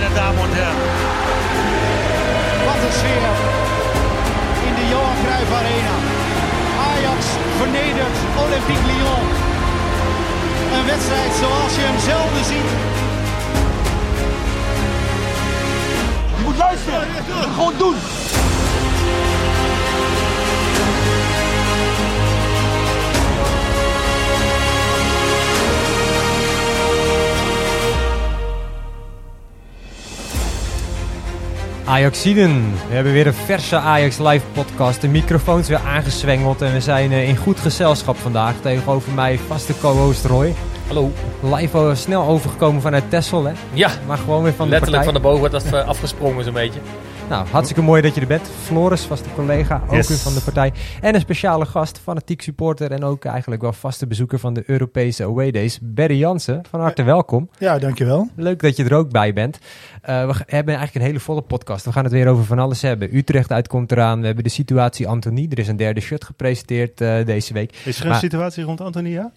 meine Damen und Herren. Wat een sfeer in de Johan Cruijff Arena. Ajax vernedert Olympique Lyon. Een wedstrijd zoals je hem zelden ziet. Je moet luisteren. Gewoon doen. Ajaxiden. We hebben weer een verse Ajax Live podcast. De microfoons weer aangezwengeld en we zijn eh, in goed gezelschap vandaag. Tegenover mij vaste co-host Roy. Hallo. Live eh, snel overgekomen vanuit Texel, hè? Ja, Maar gewoon weer van letterlijk de van partij. de boven dat eh, afgesprongen zo'n beetje. Nou, hartstikke mooi dat je er bent. Floris, vaste collega, ook Yes. weer van de partij. En een speciale gast, fanatiek supporter en ook eigenlijk wel vaste bezoeker van de Europese Away Days. Berry Jansen, van harte welkom. Ja, dankjewel. Leuk dat je er ook bij bent. Eh, we hebben eigenlijk een hele volle podcast. We gaan het weer over van alles hebben. Utrecht uitkomt eraan. We hebben de situatie Anthony. Er is een derde shirt gepresenteerd eh, deze week. Is er een Maar- situatie rond Antonia?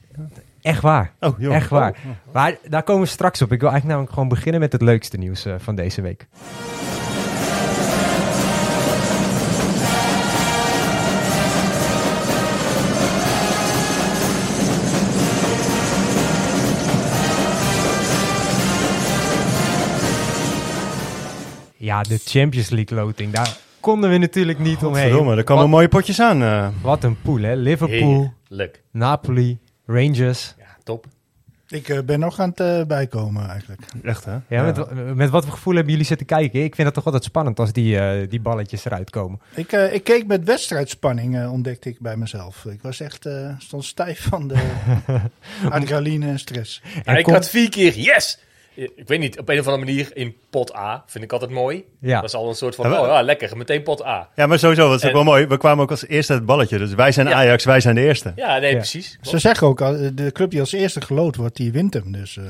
Echt waar. Oh, joh. Echt waar. Oh. Maar daar komen we straks op. Ik wil eigenlijk namelijk gewoon beginnen met het leukste nieuws eh, van deze week. Ja, de Champions League loting. Daar konden we natuurlijk niet omheen. Verdomme, er komen Wat, mooie potjes aan. eh. wat een pool, hè? Liverpool, Heerlijk. Napoli, Rangers. Ja, top. Ik eh, ben nog aan het eh, bijkomen eigenlijk. echt, hè? Ja, Met, met wat voor gevoel hebben jullie zitten kijken? Ik vind het toch altijd spannend als die, die balletjes eruit komen. Ik, ik keek met wedstrijdspanning, ontdekte ik bij mezelf. Ik was echt, stond stijf van de adrenaline en stress. Ja, ik had vier keer yes. Ik weet niet, op een of andere manier in pot A vind ik altijd mooi. Ja. Dat is al een soort van, Ja, oh ja, lekker, meteen pot A. Ja, maar sowieso, dat is ook wel mooi. We kwamen ook als eerste het balletje. Dus wij zijn Ja. Ajax, wij zijn de eerste. Ja, nee, Ja. precies. Ze zeggen ook, al, eh, de club die als eerste geloot wordt, die wint hem. Dus eh,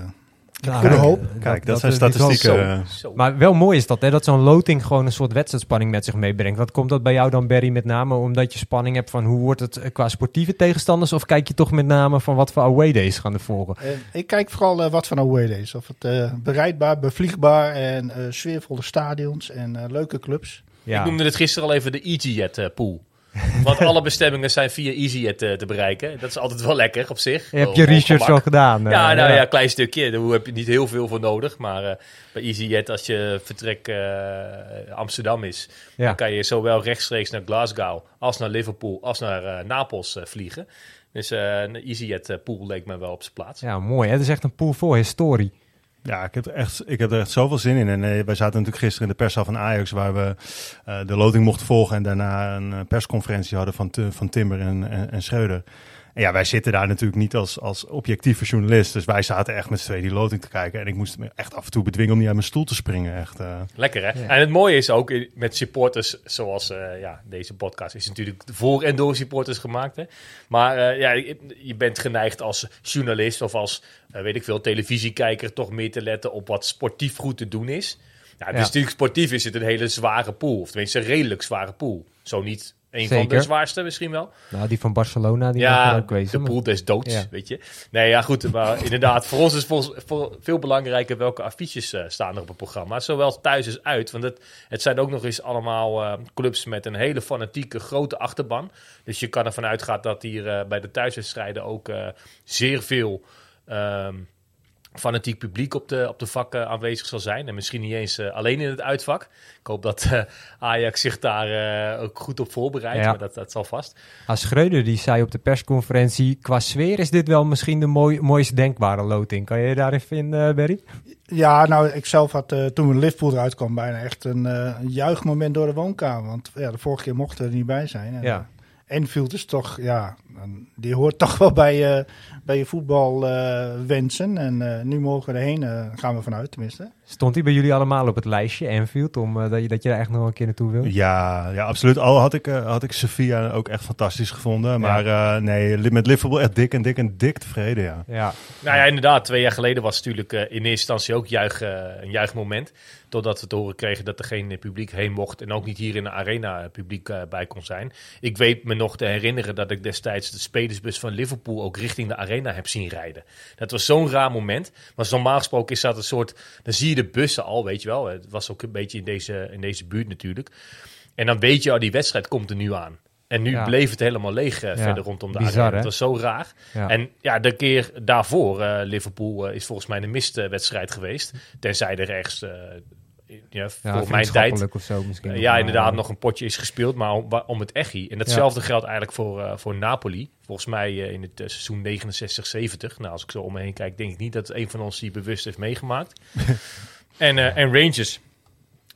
Nou, goede hoop. Kijk, dat, zijn statistieken. eh. Zo. Maar wel mooi is dat, hè, dat zo'n loting gewoon een soort wedstrijdspanning met zich meebrengt. Wat komt dat bij jou dan, Barry, met name omdat je spanning hebt van hoe wordt het eh, qua sportieve tegenstanders? Of kijk je toch met name van wat voor away days gaan er volgen? eh, ik kijk vooral wat van away days. Of het eh, bereidbaar, bevliegbaar en eh, sfeervolle stadions en eh, leuke clubs. Ja, Ik noemde het gisteren al even de EasyJet eh, pool. Want alle bestemmingen zijn via EasyJet eh, te bereiken. Dat is altijd wel lekker op zich. je hebt Op- je research al gedaan. eh, Ja, nou ja, klein stukje. Daar heb je niet heel veel voor nodig. Maar eh, bij EasyJet, als je vertrek eh, Amsterdam is, Ja. dan kan je zowel rechtstreeks naar Glasgow als naar Liverpool als naar eh, Napels eh, vliegen. Dus eh, een EasyJet eh, pool leek me wel op zijn plaats. Ja, mooi. Hè? Het is echt een pool vol historie. Ja, ik heb, echt, ik heb er echt zoveel zin in. En eh, wij zaten natuurlijk gisteren in de perszaal van Ajax, waar we eh, de loting mochten volgen. En daarna een eh, persconferentie hadden van, van Timber en, en, en Schreuder. En ja, wij zitten daar natuurlijk niet als, als objectieve journalist. Dus wij zaten echt met z'n tweeën die loting te kijken. En ik moest me echt af en toe bedwingen om niet uit mijn stoel te springen. Echt, eh. Lekker hè? En het mooie is ook met supporters zoals eh, ja, deze podcast is natuurlijk voor en door supporters gemaakt. Hè? Maar eh, ja, je- bent geneigd als journalist of als, weet ik veel, televisiekijker toch meer te letten op wat sportief goed te doen is. Ja, dus Ja. natuurlijk sportief is het een hele zware pool. Of tenminste een redelijk zware pool. Zo niet een van de zwaarste misschien wel. Nou, die van Barcelona, die Ja, ook wezen. de maar- pool des doods, Ja. weet je. Nee, ja goed, maar inderdaad, voor ons is vol- veel belangrijker welke affiches eh, staan er op het programma. Zowel thuis als uit, want het, het zijn ook nog eens allemaal eh, clubs met een hele fanatieke grote achterban. Dus je kan ervan uitgaan dat hier eh, bij de thuiswedstrijden ook zeer veel... ehm, fanatiek publiek op de, op de vak eh, aanwezig zal zijn. En misschien niet eens eh, alleen in het uitvak. Ik hoop dat eh, Ajax zich daar eh, ook goed op voorbereidt. Ja. Maar dat, dat zal vast. Ah, Schreuder die zei op de persconferentie, qua sfeer is dit wel misschien de mooi, mooist denkbare loting. Kan je je daarin vinden, eh, Barry? Ja, nou, ik zelf had eh, toen Liverpool eruit kwam bijna echt een eh, juichmoment door de woonkamer. Want ja, de vorige keer mochten we er niet bij zijn. En, Ja. Enfield is toch, ja, die hoort toch wel bij, eh, bij je voetbalwensen. en eh, nu mogen we erheen, eh, gaan we vanuit tenminste. Stond hij bij jullie allemaal op het lijstje, Enfield, om, eh, dat, je, dat je daar echt nog een keer naartoe wil? Ja, ja, absoluut. Al had ik, eh, had ik Sevilla ook echt fantastisch gevonden. Maar eh, nee, met Liverpool echt dik en dik en dik tevreden, ja. Ja, Nou ja, inderdaad. Twee jaar geleden was het natuurlijk eh, in eerste instantie ook juich, eh, een juichmoment. Totdat we te horen kregen dat er geen eh, publiek heen mocht. En ook niet hier in de arena eh, publiek eh, bij kon zijn. Ik weet me nog te herinneren dat ik destijds de spelersbus van Liverpool ook richting de arena heb zien rijden. Dat was zo'n raar moment. Maar normaal gesproken is dat een soort, dan zie je de bussen al, weet je wel. Het was ook een beetje in deze, in deze buurt natuurlijk. En dan weet je al, die wedstrijd komt er nu aan. En nu Ja. bleef het helemaal leeg eh, verder rondom de bizar, arena. Het was zo raar. Ja. En ja, de keer daarvoor, eh, Liverpool eh, is volgens mij een mistwedstrijd geweest. Tenzij er ergens, eh, ja, Ja, voor mijn tijd, vriendschappelijk of zo misschien. eh, ja, inderdaad, eh, nog een potje is gespeeld, maar om, om het echi. En hetzelfde geldt eigenlijk voor, eh, voor Napoli. Volgens mij eh, in het seizoen 69-70. Nou, als ik zo om me heen kijk, denk ik niet dat een van ons die bewust heeft meegemaakt. en, eh, en Rangers.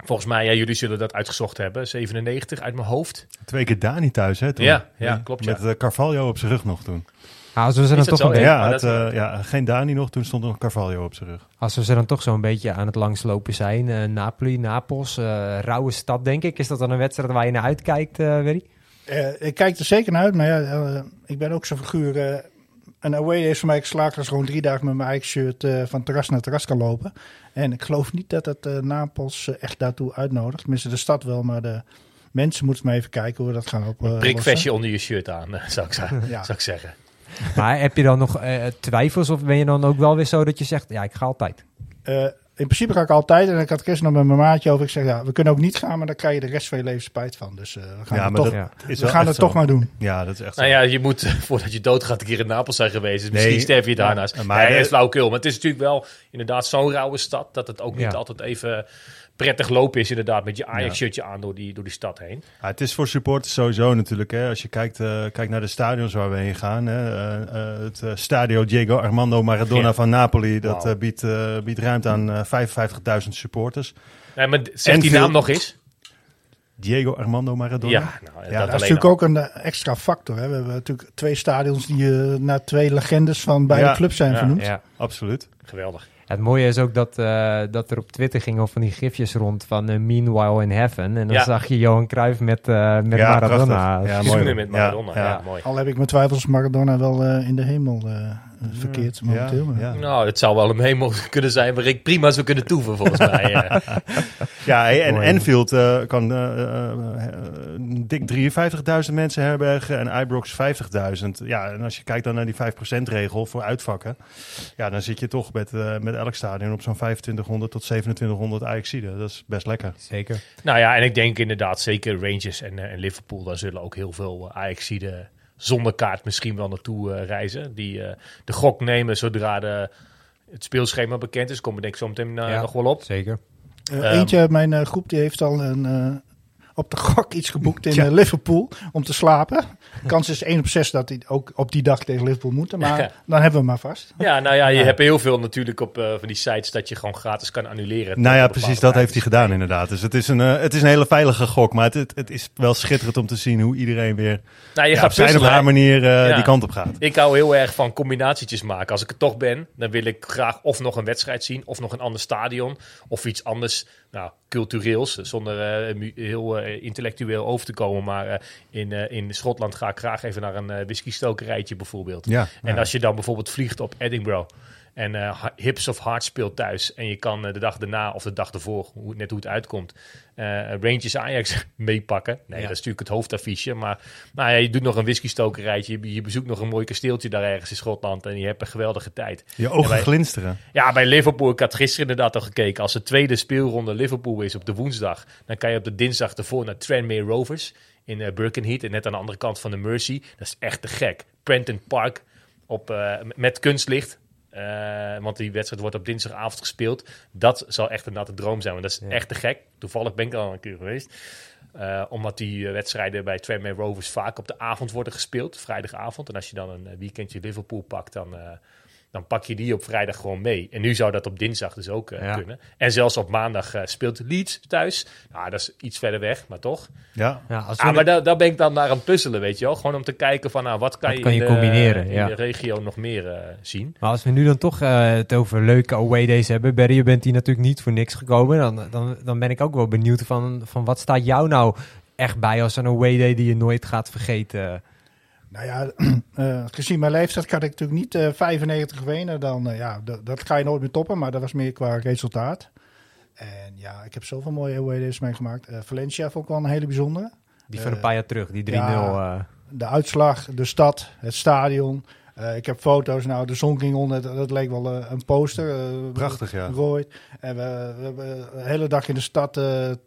Volgens mij, ja, jullie zullen dat uitgezocht hebben. 97 uit mijn hoofd. Twee keer Dani thuis, hè? Toen. Ja, ja, klopt, ja. Met Carvalho op zijn rug nog toen. Als we ze dan toch zo? een beetje, Ja, het, eh, ja, geen Dani nog, toen stond er nog Carvalho op zijn rug. als we ze dan toch zo'n beetje aan het langslopen zijn. eh, Napoli, Napels, eh rauwe stad denk ik. Is dat dan een wedstrijd waar je naar uitkijkt, eh Werry? Eh, ik kijk er zeker naar uit, maar ja, ik ben ook zo'n figuur. een away day is voor mij geslaagd als gewoon drie dagen met mijn eigen shirt eh, van terras naar terras kan lopen. En ik geloof niet dat het eh, Napels echt daartoe uitnodigt. Tenminste, de stad wel, maar de mensen moeten maar even kijken hoe we dat gaan op. eh, Prikvestje onder je shirt aan, zou, ik Ja. zou ik zeggen. Maar heb je dan nog eh, twijfels of ben je dan ook wel weer zo dat je zegt, ja, ik ga altijd? Eh, in principe ga ik altijd. En ik had gisteren nog met mijn maatje over. Ik zeg, ja, we kunnen ook niet gaan, maar dan krijg je de rest van je leven spijt van. Dus eh, we gaan Ja, het toch, dat ja. is we gaan het toch maar doen. Ja, dat is echt Nou zo. ja, je moet, voordat je doodgaat, een keer in Napels zijn geweest. Dus misschien Nee. sterf je daarnaast. Maar Maar nee, de- is flauwekul. Maar het is natuurlijk wel inderdaad zo'n rauwe stad... dat het ook niet Ja. altijd even prettig lopen is inderdaad... met je Ajax-shirtje aan door die, door die stad heen. Ja, het is voor supporters sowieso natuurlijk. Hè. Als je kijkt, eh, kijkt naar de stadions waar we heen gaan. Hè. eh, eh, het eh, Stadio Diego Armando Maradona Ja. van Napoli. Dat biedt, eh, biedt ruimte aan eh, 55.000 supporters. Nee, maar zeg En die veel- naam nog eens. Diego Armando Maradona. Ja, nou, dat, dat is Dat is alleen natuurlijk al. ook een extra factor. Hè. We hebben natuurlijk twee stadions die eh, naar twee legendes van beide Ja. clubs zijn Ja. vernoemd. Ja. Absoluut. Geweldig. Het mooie is ook dat, eh, dat er op Twitter gingen van die gifjes rond van eh, Meanwhile in Heaven. En dan Ja. zag je Johan Cruijff met, eh, met Ja, Maradona. prachtig. Ja, Zoenen mooi. met Ja, Maradona. Ja, ja. mooi. Al heb ik mijn twijfels Maradona wel eh, in de hemel eh, verkeerd momenteel. maar- Ja, ja. Nou, het zou wel een hemel kunnen zijn waar ik prima zou kunnen toeven, volgens mij. Ja, en. Enfield eh, kan eh, dik 53.000 mensen herbergen en Ibrox 50.000. Ja, en als je kijkt dan naar die 5%-regel voor uitvakken, ja, dan zit je toch met, met elk stadion op zo'n 2500 tot 2700 Ajaxiden. Dat is best lekker. Zeker. nou ja, en ik denk inderdaad zeker Rangers en, en Liverpool... daar zullen ook heel veel uh, Ajaxiden zonder kaart misschien wel naartoe eh, reizen. Die eh, de gok nemen zodra de, het speelschema bekend is. Komen denk ik zo meteen eh, Ja. nog wel op. Zeker. Eh, Ehm. eentje uit mijn eh, groep die heeft al een, eh, op de gok iets geboekt in eh, Liverpool om te slapen. Kans is 1 op 6 dat hij ook op die dag tegen Liverpool moeten. Maar Ja. dan hebben we hem maar vast. Ja, nou ja, je hebt heel veel natuurlijk op eh, van die sites dat je gewoon gratis kan annuleren. Nou ja, precies, dat heeft hij gedaan inderdaad. Dus het is een, eh, het is een hele veilige gok, maar het, het, het is wel schitterend om te zien hoe iedereen weer Nou, je ja, gaat op zijn of haar manier eh, Ja. die kant op gaat. Ik hou heel erg van combinatietjes maken. Als ik er toch ben, dan wil ik graag of nog een wedstrijd zien, of nog een ander stadion, of iets anders, nou, cultureels, zonder eh, heel eh, intellectueel over te komen. Maar eh, in, in Schotland ga ik graag even naar een whisky-stokerijtje bijvoorbeeld. Ja, En ja. als je dan bijvoorbeeld vliegt op Edinburgh en eh, Hips of Heart speelt thuis en je kan eh, de dag daarna of de dag ervoor, hoe, net hoe het uitkomt, eh Rangers Ajax meepakken. Nee, Ja. dat is natuurlijk het hoofdaffiche, maar nou ja, je doet nog een whisky-stokerijtje, je, je bezoekt nog een mooi kasteeltje daar ergens in Schotland en je hebt een geweldige tijd. Je ogen glinsteren. Ja, bij Liverpool, ik had gisteren inderdaad al gekeken. Als de tweede speelronde Liverpool is op de woensdag, dan kan je op de dinsdag ervoor naar Tranmere Rovers in eh, Birkenhead. En net aan de andere kant van de Mersey. Dat is echt te gek. Prenton Park op, met kunstlicht. Eh, want die wedstrijd wordt op dinsdagavond gespeeld. Dat zal echt een natte droom zijn. Want dat is Ja. echt te gek. Toevallig ben ik al een keer geweest. Eh, omdat die eh, wedstrijden bij Tranmere Rovers vaak op de avond worden gespeeld. Vrijdagavond. En als je dan een weekendje Liverpool pakt, dan... dan pak je die op vrijdag gewoon mee. En nu zou dat op dinsdag dus ook eh, Ja. kunnen. En zelfs op maandag eh, speelt Leeds thuis. Nou, dat is iets verder weg, maar toch. Ja, Ja, als Ah, maar daar, daar ben ik dan naar aan het puzzelen, weet je wel. Gewoon om te kijken van, nou, wat kan Wat je, kan in je de, combineren, in ja. de regio nog meer eh, zien. Maar als we nu dan toch eh, het over leuke away days hebben. Barry, je bent hier natuurlijk niet voor niks gekomen. Dan, dan, dan ben ik ook wel benieuwd van, van wat staat jou nou echt bij als een away day die je nooit gaat vergeten? Nou ja, eh, gezien mijn leeftijd kan ik natuurlijk niet eh 95 winnen. Dan, eh, ja, dat, ga je nooit meer toppen, maar dat was meer qua resultaat. En ja, ik heb zoveel mooie away days meegemaakt. Eh Valencia vond ik wel een hele bijzondere. Die van een Eh, paar jaar terug, die 3-0. ja. eh, de uitslag, de stad, het stadion. Eh, ik heb foto's, nou, de zon ging onder, dat, leek wel eh, een poster. eh, Prachtig, ja. Rooi. En we, we hebben de hele dag in de stad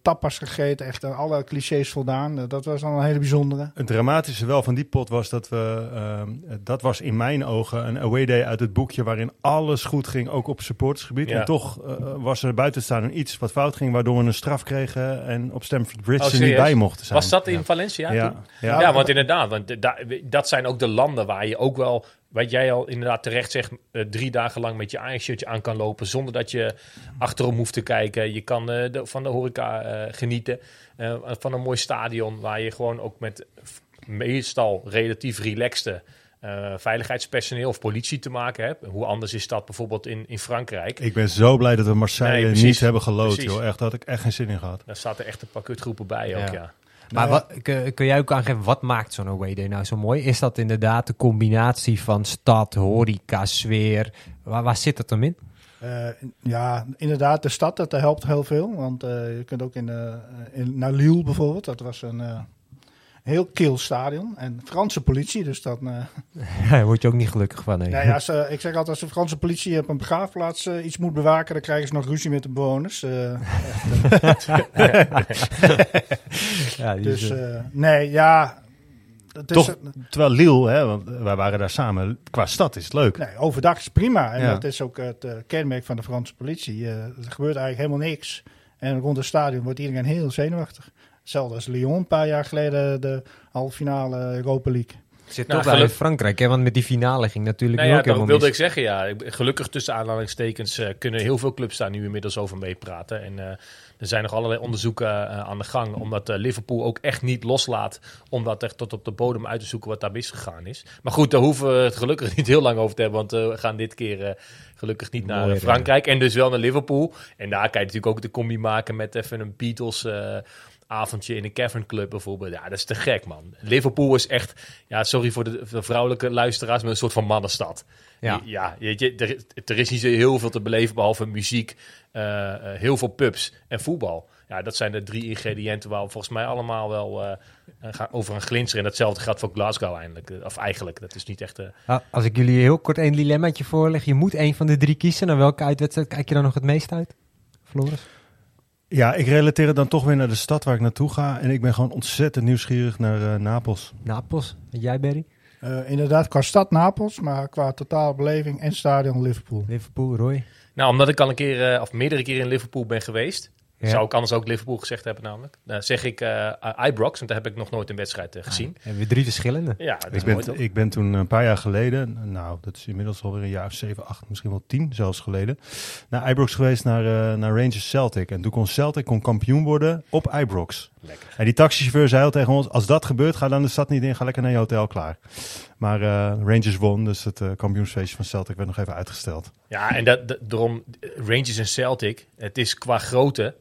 tapas gegeten, echt aan alle clichés voldaan. Dat was dan een hele bijzondere. Het dramatische wel van die pot was dat we, ehm, dat was in mijn ogen een away day uit het boekje waarin alles goed ging, ook op supportersgebied. Ja. En toch was er buiten staan een iets wat fout ging, waardoor we een straf kregen en op Stamford Bridge Oh, er niet bij mochten zijn. Was dat in Valencia? Ja, ja. Ja, want inderdaad, want da- dat zijn ook de landen waar je ook wel, wat jij al inderdaad terecht zegt, eh, drie dagen lang met je Ajax-shirtje aan kan lopen zonder dat je achterom hoeft te kijken. Je kan eh, de- van de horeca eh, genieten, eh, van een mooi stadion waar je gewoon ook met meestal relatief relaxte eh, veiligheidspersoneel of politie te maken hebt. Hoe anders is dat bijvoorbeeld in, in Frankrijk? Ik ben zo blij dat we Marseille Nee, precies. niet hebben gelood, joh. Echt, daar had ik echt geen zin in gehad. Daar zaten echt een paar kutgroepen bij ook, Ja. ja. Maar wat, kun, kun jij ook aangeven, wat maakt zo'n away day nou zo mooi? Is dat inderdaad de combinatie van stad, horeca, sfeer? Waar, waar zit het dan in? Eh, ja, inderdaad, de stad, dat helpt heel veel. Want eh, je kunt ook in, eh, in, naar Lille bijvoorbeeld, dat was een heel kil stadion. En Franse politie, dus dat... eh, Daar word je ook niet gelukkig van. nee. ja, als, ik zeg altijd, als de Franse politie op een begraafplaats eh, iets moet bewaken, dan krijgen ze nog ruzie met de bewoners. Eh, Ja, dus nee, ja... Het is, Toch, terwijl Lille, hè, want wij waren daar samen, qua stad is het leuk. Nee, overdag is prima. En Ja. dat is ook het kenmerk van de Franse politie. Er gebeurt eigenlijk helemaal niks. En rond het stadion wordt iedereen heel zenuwachtig. Hetzelfde als Lyon een paar jaar geleden de halve finale Europa League. zit Nou, toch wel in Frankrijk, hè? want met die finale ging natuurlijk Nou ja, ook dat helemaal wilde mis. ik zeggen, ja. Gelukkig tussen aanhalingstekens eh, kunnen heel veel clubs daar nu inmiddels over meepraten. En eh, er zijn nog allerlei onderzoeken eh, aan de gang, omdat eh, Liverpool ook echt niet loslaat om dat echt tot op de bodem uit te zoeken wat daar misgegaan is. Maar goed, daar hoeven we het gelukkig niet heel lang over te hebben, want eh, we gaan dit keer eh, gelukkig niet naar Mooi, Frankrijk en dus wel naar Liverpool. En daar kan je natuurlijk ook de combi maken met even een Beatles... avondje in een Cavern Club bijvoorbeeld. Ja, dat is te gek, man. Liverpool is echt, ja, sorry voor de, vrouwelijke luisteraars, maar een soort van mannenstad. Ja. Ja, weet je, er, er is niet zo heel veel te beleven behalve muziek, eh, eh, heel veel pubs en voetbal. Ja, dat zijn de drie ingrediënten waar we volgens mij allemaal wel eh, gaan over gaan glinsteren. En datzelfde geldt voor Glasgow eindelijk. Of eigenlijk, dat is niet echt... Ah, Als ik jullie heel kort een dilemmaatje voorleg, je moet één van de drie kiezen. Naar welke uitwedstrijd kijk je dan nog het meest uit? Floris? Ja, ik relateer het dan toch weer naar de stad waar ik naartoe ga. En ik ben gewoon ontzettend nieuwsgierig naar eh, Napels. Napels? En jij, Berry? Eh, inderdaad, qua stad Napels, maar qua totale beleving en stadion Liverpool. Liverpool, Roy? Nou, omdat ik al een keer, eh, of meerdere keren in Liverpool ben geweest... Ja. Zou ik anders ook Liverpool gezegd hebben namelijk. Dan zeg ik eh Ibrox, want daar heb ik nog nooit een wedstrijd eh, gezien. Hebben we drie verschillende? Ja, Ik ben, ik ben toen een paar jaar geleden, nou dat is inmiddels alweer een jaar of 7, 8, misschien wel 10 zelfs geleden, naar Ibrox geweest naar, eh, naar Rangers Celtic. En toen kon Celtic kon kampioen worden op Ibrox. Lekker. En die taxichauffeur zei al tegen ons, als dat gebeurt, ga dan de stad niet in, ga lekker naar je hotel klaar. Maar eh, Rangers won, dus het kampioensfeestje van Celtic werd nog even uitgesteld. Ja, en dat, dat- daarom Rangers en Celtic, het is qua grootte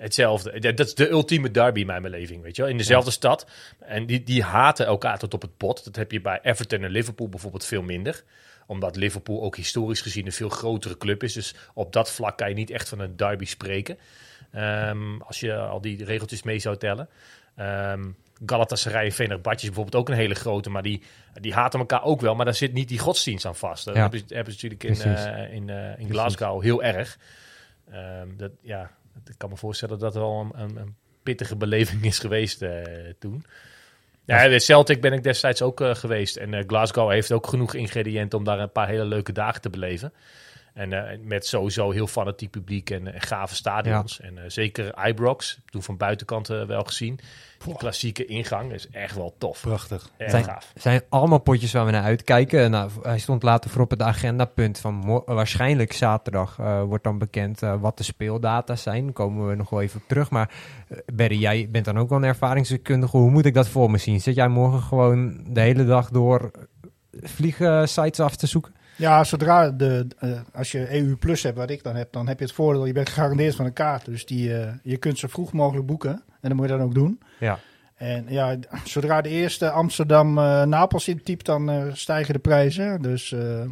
hetzelfde. Dat dat is de ultieme derby in mijn beleving, weet je wel. In dezelfde stad. En die, die haten elkaar tot op het pot. Dat heb je bij Everton en Liverpool bijvoorbeeld veel minder. Omdat Liverpool ook historisch gezien een veel grotere club is. Dus op dat vlak kan je niet echt van een derby spreken. Ehm, als je al die regeltjes mee zou tellen. Ehm Galatasaray en is bijvoorbeeld ook een hele grote, maar die, die haten elkaar ook wel, maar daar zit niet die godsdienst aan vast. Dat Ja. hebben, ze- hebben ze natuurlijk in, eh, in, eh, in Glasgow heel erg. Ehm, dat, ja, ik kan me voorstellen dat dat wel een, een, pittige beleving is geweest eh, toen. Ja, de Celtic ben ik destijds ook eh, geweest. En eh, Glasgow heeft ook genoeg ingrediënten om daar een paar hele leuke dagen te beleven. En eh, met sowieso heel fanatiek publiek en, eh, gave stadions. En eh, zeker Ibrox, toen van buitenkant wel gezien. Die klassieke ingang is echt wel tof. Prachtig. Erg Zijn, gaaf. zijn allemaal potjes waar we naar uitkijken. Nou, hij stond later voor op het agendapunt van waarschijnlijk zaterdag wordt dan bekend wat de speeldata zijn. Daar komen we nog wel even op terug. Maar Berry, jij bent dan ook wel een ervaringsdeskundige. Hoe moet ik dat voor me zien? Zit jij morgen gewoon de hele dag door vliegsites af te zoeken? Ja, zodra de, eh, als je EU Plus hebt, wat ik dan heb, dan heb je het voordeel, je bent gegarandeerd van een kaart. Dus die, eh, je kunt zo vroeg mogelijk boeken. En dat moet je dan ook doen. Ja. En ja, zodra de eerste Amsterdam-Napels intypt, dan eh, stijgen de prijzen. Dus eh, eh,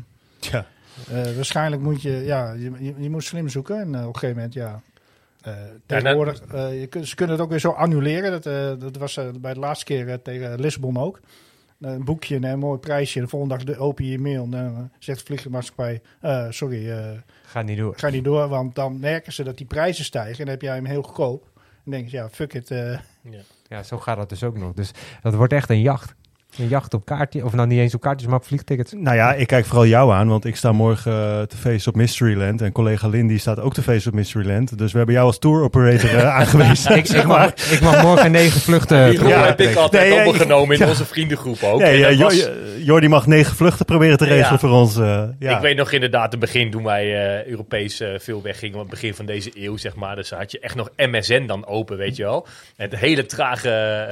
waarschijnlijk moet je, ja, je, je, je moet slim zoeken. En eh, op een gegeven moment, ja, eh, tegenwoordig, eh, je ze kunnen het ook weer zo annuleren. Dat, eh, dat was eh, bij de laatste keer eh, tegen Lissabon ook. Eh, een boekje en een mooi prijsje. De volgende dag de, open je je mail en dan eh, zegt de vliegtuigmaatschappij... eh, sorry, eh, Gaat niet door. ga niet door. Want dan merken ze dat die prijzen stijgen. En dan heb jij hem heel goedkoop. En denk je, ja, fuck it. eh, Ja, zo gaat dat dus ook nog. Dus dat wordt echt een jacht. Een jacht op kaartje, of nou niet eens op kaartjes, maar op vliegtickets. Nou ja, ik kijk vooral jou aan, want ik sta morgen eh, te feesten op Mysteryland. En collega Lindy staat ook te feesten op Mysteryland. Dus we hebben jou als tour operator eh, aangewezen. ik, ik, mag, ik mag morgen negen vluchten. Die rol Ja. heb ik altijd Nee, in ja. onze vriendengroep ook. Nee, En ja, was- Jordi mag negen vluchten proberen te regelen Ja. voor ons. eh, ja. Ik weet nog inderdaad, het begin toen wij eh, Europees eh, veel weggingen, het begin van deze eeuw, zeg maar. Dus had je echt nog MSN dan open, weet je wel. Het hele trage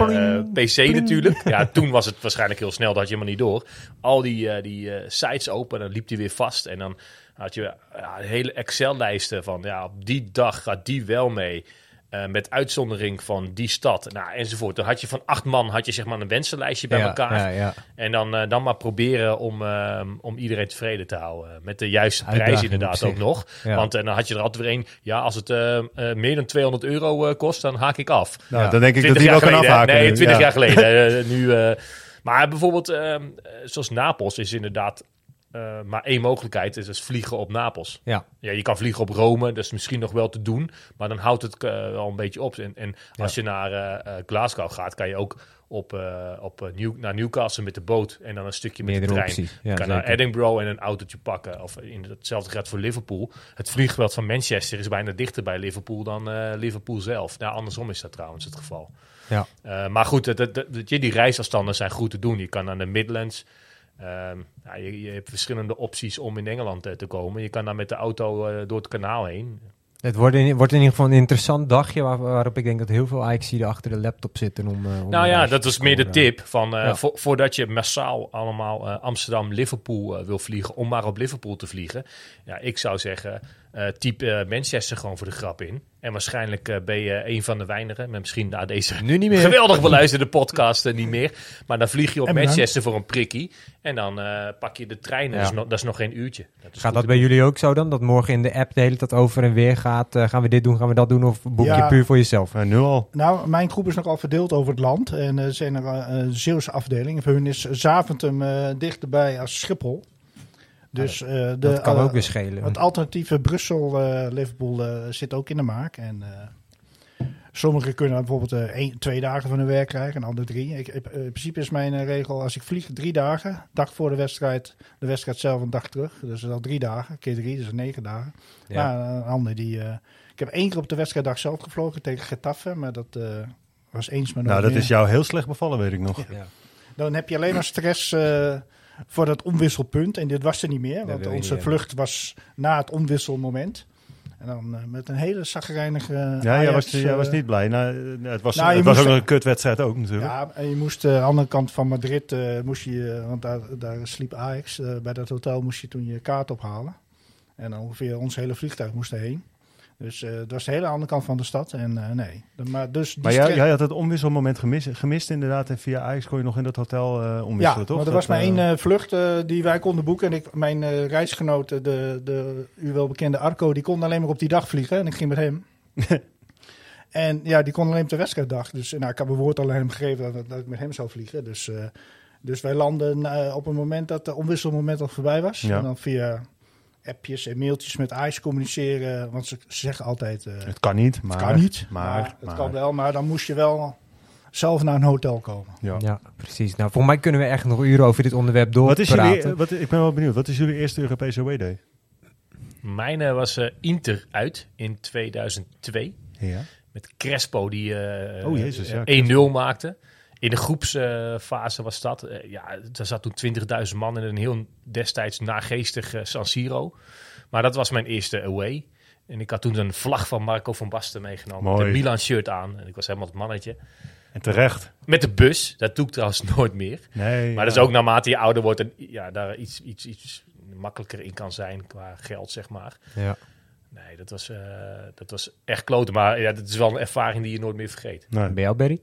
PC natuurlijk. Ja, toen was het waarschijnlijk heel snel, dat had je helemaal niet door. Al die, die sites open, dan liep die weer vast. En dan had je hele Excel-lijsten van, ja, op die dag gaat die wel mee. Eh, met uitzondering van die stad, nou, enzovoort. Dan had je van acht man had je zeg maar een wensenlijstje bij Ja, elkaar. Ja, ja. En dan, eh, dan maar proberen om, ehm, om iedereen tevreden te houden. Met de juiste Uitdaging prijs inderdaad ook nog. Ja. Want eh, dan had je er altijd weer een. Ja, als het eh, eh, meer dan 200 euro eh, kost, dan haak ik af. nou, Ja. dan denk ik dat 20 die wel jaar kan afhaken. Nee, nu. 20 Ja. jaar geleden. nu, eh, maar bijvoorbeeld, ehm, eh, zoals Napels is inderdaad eh, maar één mogelijkheid. Is vliegen op Napels. Ja. Ja, je kan vliegen op Rome, dat is misschien nog wel te doen. Maar dan houdt het eh, wel een beetje op. En, en als je naar eh, Glasgow gaat, kan je ook op, op New, naar Newcastle met de boot. En dan een stukje met Meerdere de trein. Ja, je kan naar. Edinburgh en een autootje pakken. Of in hetzelfde geldt voor Liverpool. Het vliegveld van Manchester is bijna dichter bij Liverpool dan Liverpool zelf. Nou, andersom is dat trouwens het geval. Ja. Maar goed, dat, dat, dat- die die reisafstanden zijn goed te doen. Je kan naar de Midlands. Ehm, ja, je, je hebt verschillende opties om in Engeland eh, te komen. Je kan daar met de auto eh, door het kanaal heen. Het wordt in, wordt in ieder geval een interessant dagje waar- waarop ik denk dat heel veel ajax er achter de laptop zitten. Om, eh, om nou ja, dat was meer de tip. Van, Ja. vo- voordat je massaal allemaal Amsterdam-Liverpool wil vliegen, om maar op Liverpool te vliegen. Ja, ik zou zeggen, type Manchester gewoon voor de grap in. En waarschijnlijk eh, ben je een van de weinigen, met misschien na deze Nu niet meer. geweldig beluisterde podcast eh, niet meer. Maar dan vlieg je op En. Manchester voor een prikkie. En dan eh, pak je de trein. Ja. Dat, is nog, dat is nog geen uurtje. Dat is Gaat dat bij doen. jullie ook zo dan? Dat morgen in de app de hele tijd over en weer gaat. eh, gaan we dit doen, gaan we dat doen? Of boek je Ja. puur voor jezelf? Nu al. Nou, mijn groep is nogal verdeeld over het land. En er zijn er eh, een Zeeuwse afdeling. Voor hun is Zaventem eh, dichterbij als Schiphol. Dus eh, de, dat kan eh, ook weer schelen. Het alternatieve Brussel-Liverpool eh, zit ook in de maak. En eh, sommigen kunnen bijvoorbeeld één, twee dagen van hun werk krijgen en anderen drie. Ik, in principe is mijn regel, als ik vlieg, drie dagen. Dag voor de wedstrijd, de wedstrijd zelf een dag terug. Dus dat is al drie dagen, keer drie, dus negen dagen. Ja. Maar een ander die... eh, ik heb één keer op de wedstrijddag zelf gevlogen tegen Getafe, maar dat eh, was eens maar Nou, dat meer. is jou heel slecht bevallen, weet ik nog. Ja. Dan heb je alleen maar stress eh, voor dat omwisselpunt. En dit was er niet meer, want onze niet vlucht was na het omwisselmoment. En dan eh, met een hele zagrijnige Ja, jij Ajax, was, jij eh, was niet blij. Nou, het was, Nou, het was ook een kutwedstrijd ook natuurlijk. Ja, en je moest eh, aan de andere kant van Madrid, moest je, want daar, daar sliep Ajax. bij dat hotel moest je toen je kaart ophalen. En ongeveer ons hele vliegtuig moest erheen. Dus eh dat was de hele andere kant van de stad. En eh, nee. Maar dus die Maar jij, jij had het omwisselmoment gemist, gemist inderdaad. En via Ajax kon je nog in dat hotel Ja, omwisselen, toch? maar er was maar één vlucht die wij konden boeken. En ik, mijn reisgenoot, de, de u wel bekende Arco, die kon alleen maar op die dag vliegen. En ik ging met hem. en ja, die kon alleen op de wedstrijddag. Dus nou, ik heb mijn woord al aan hem gegeven dat, dat ik met hem zou vliegen. Dus, dus wij landen op het moment dat de omwisselmoment al voorbij was. Ja. En dan via appjes en mailtjes met Ajax communiceren. Want ze, ze zeggen altijd, eh, Het kan niet, maar... het kan niet. Maar, Maar, het maar- kan wel, maar dan moest je wel zelf naar een hotel komen. Ja. Ja, precies. Nou, volgens mij kunnen we echt nog uren over dit onderwerp Wat is jullie, doorpraten. wat, ik ben wel benieuwd. Wat is jullie eerste Europese away day? Mijn eh, was eh, Inter uit in 2002. Ja. Met Crespo die eh, Oh, jezus, ja, eh, 1-0 maakte. In de groepsfase was dat. Eh, ja, er zat toen 20.000 man in een heel destijds nageestig eh, San Siro. Maar dat was mijn eerste away. En ik had toen een vlag van Marco van Basten meegenomen. Met een Milan shirt aan. En ik was helemaal het mannetje. En terecht. Met de bus. Dat doe ik trouwens nooit meer. Nee. Maar dat is ook naarmate je ouder wordt en ja, daar iets, iets, iets makkelijker in kan zijn qua geld, zeg maar. Ja. Nee, dat was, eh, dat was echt kloten. Maar ja, dat is wel een ervaring die je nooit meer vergeet. Nee. Ben jij al, Berry?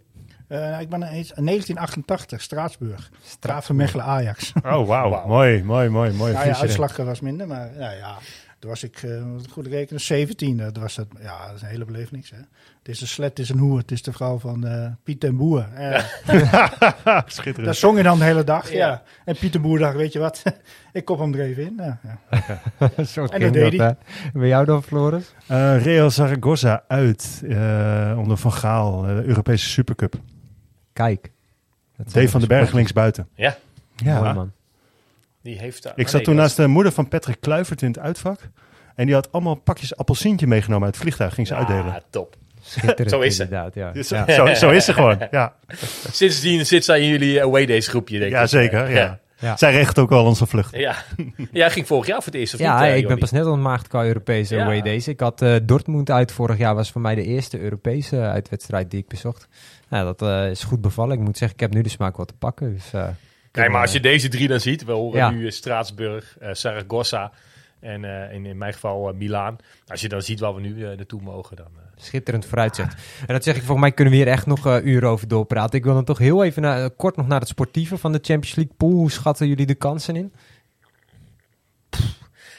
Eh, ik ben in 1988, Straatsburg. Graven Mechelen Ajax. Oh, wauw. Wauw. Mooi, mooi, mooi, mooi. Nou ja, uitslag was minder, maar ja, ja. Toen was ik, uh, goed rekenen, 17. Dat was dat, ja, dat is een hele belevenis. Hè. Het is een slet, het is een hoer. Het is de vrouw van uh, Piet en Boer. Ja. Schitterend. Dat zong je dan de hele dag, ja. En Piet en Boer dacht, weet je wat, ik kop hem er even in. Ja, ja. Zo en dat deed hij. Bij jou dan, Floris? Uh, Real Zaragoza uit, onder Van Gaal, Europese Supercup. Kijk. Dave van den Berg links buiten. Ja. Ja, Mooi, man. Die heeft daar. Ik zat toen naast de moeder van Patrick Kluivert in het uitvak. En die had allemaal pakjes appelsientje meegenomen uit het vliegtuig. Ging ze uitdelen. Ja, top. Zo is ze. inderdaad, ja. Ja. zo, zo is ze gewoon. Ja, Sindsdien zit zij in jullie away days groepje, denk ik. ja zeker. Ja. Ja. Ja. Zij regelt ook al onze vlucht. Ja. Jij ging vorig jaar voor het eerst, of Ja, niet, eh, ik ben pas net ontmaagd qua Europese Ja. away days. Ik had eh, Dortmund uit vorig jaar, was voor mij de eerste Europese uitwedstrijd die ik bezocht. Nou, dat eh, is goed bevallen. Ik moet zeggen, ik heb nu de smaak wat te pakken. Dus, eh, Nee, maar als je eh, deze drie dan ziet, we horen Ja. nu eh, Straatsburg, eh Saragossa en eh, in, in mijn geval eh, Milaan. Als je dan ziet waar we nu eh, naartoe mogen, dan... schitterend vooruitzicht. En dat zeg ik, volgens mij kunnen we hier echt nog eh, uren over doorpraten. Ik wil dan toch heel even naar, eh, kort nog naar het sportieve van de Champions League pool. Hoe schatten jullie de kansen in?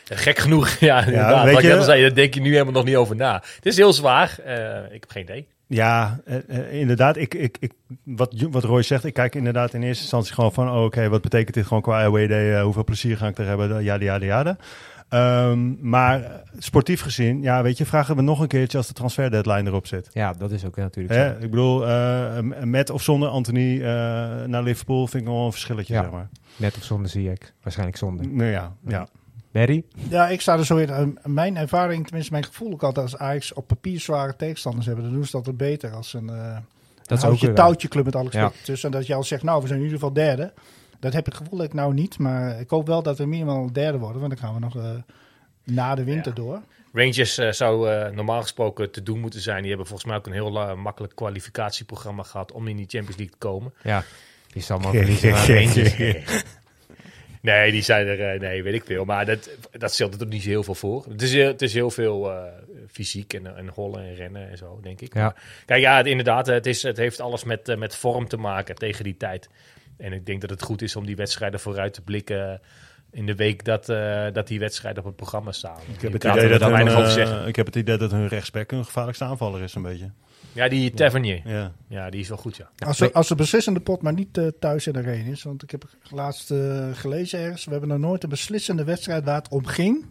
Gek genoeg, ja, weet ik je- net al zei, daar denk je nu helemaal nog niet over na. Het is heel zwaar. eh, ik heb geen idee. Ja, inderdaad. Ik, ik, ik, wat, wat Roy zegt, ik kijk inderdaad in eerste instantie gewoon van... Oh, oké, wat betekent dit gewoon qua away day? hoeveel plezier ga ik er hebben? Ja, ja, ja, ja. Ehm, maar sportief gezien, ja, weet je, vragen we nog een keertje als de transfer deadline erop zit. Ja, dat is ook natuurlijk Hè? zo. Ik bedoel, eh, met of zonder Anthony eh, naar Liverpool vind ik nog wel een verschilletje, Ja. zeg maar. Met of zonder zie ik. Waarschijnlijk zonder. Nou ja, ja. Barry? Ja, ik sta er zo in. Eh, mijn ervaring, tenminste mijn gevoel ook altijd als Ajax op papier zware tegenstanders hebben, dan doen ze dat er beter als een, uh, Dat is ook touwtje club met alle respect. Dus en dat je al zegt, nou, we zijn in ieder geval derde. Dat heb ik gevoel dat ik nou niet, maar ik hoop wel dat we minimaal derde worden, want dan gaan we nog eh, na de winter Ja. door. Rangers eh, zou eh, normaal gesproken te doen moeten zijn. Die hebben volgens mij ook een heel makkelijk kwalificatieprogramma gehad om in die Champions League te komen. Ja, die zal maar verliezen Rangers. Nee, die zijn er, eh, nee, weet ik veel. Maar dat, dat stelt er toch niet zo heel veel voor. Het is, heel- het is heel veel eh, fysiek en, en hollen en rennen en zo, denk ik. Ja. Maar, kijk, ja, het, inderdaad, het, is, het heeft alles met, met vorm te maken tegen die tijd. En ik denk dat het goed is om die wedstrijden vooruit te blikken in de week dat, eh, dat die wedstrijden op het programma staan. Ik heb, het idee dat daar hun, weinig over zeggen. ik heb het idee dat hun rechtsback een gevaarlijkste aanvaller is, een beetje. Ja, die Tavernier. Ja. Ja, die is wel goed, ja. Als, de, als de beslissende pot maar niet eh, thuis in de arena is. Want ik heb laatst eh, gelezen ergens. We hebben nog nooit een beslissende wedstrijd waar het om ging.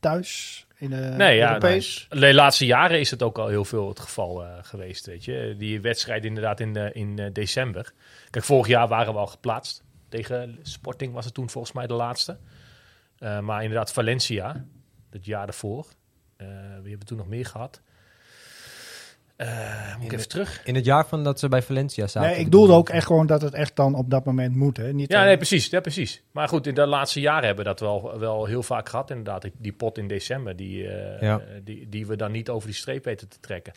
Thuis in de Nee, ja, Europees. De laatste jaren is het ook al heel veel het geval eh, geweest, weet je. Die wedstrijd inderdaad in, eh, in eh, december. Kijk, vorig jaar waren we al geplaatst. Tegen Sporting was het toen volgens mij de laatste. Eh, maar inderdaad Valencia, het jaar daarvoor. Eh wie hebben we toen nog meer gehad? Eh, moet ik even terug? In het jaar van dat ze bij Valencia zaten. Nee, ik bedoelde ook echt gewoon dat het echt dan op dat moment moet. Hè? Niet, Ja, eh, nee, precies, ja, precies. Maar goed, in de laatste jaren hebben we dat wel, wel heel vaak gehad. Inderdaad, die, pot in december, die, eh, Ja. die, die we dan niet over die streep weten te trekken.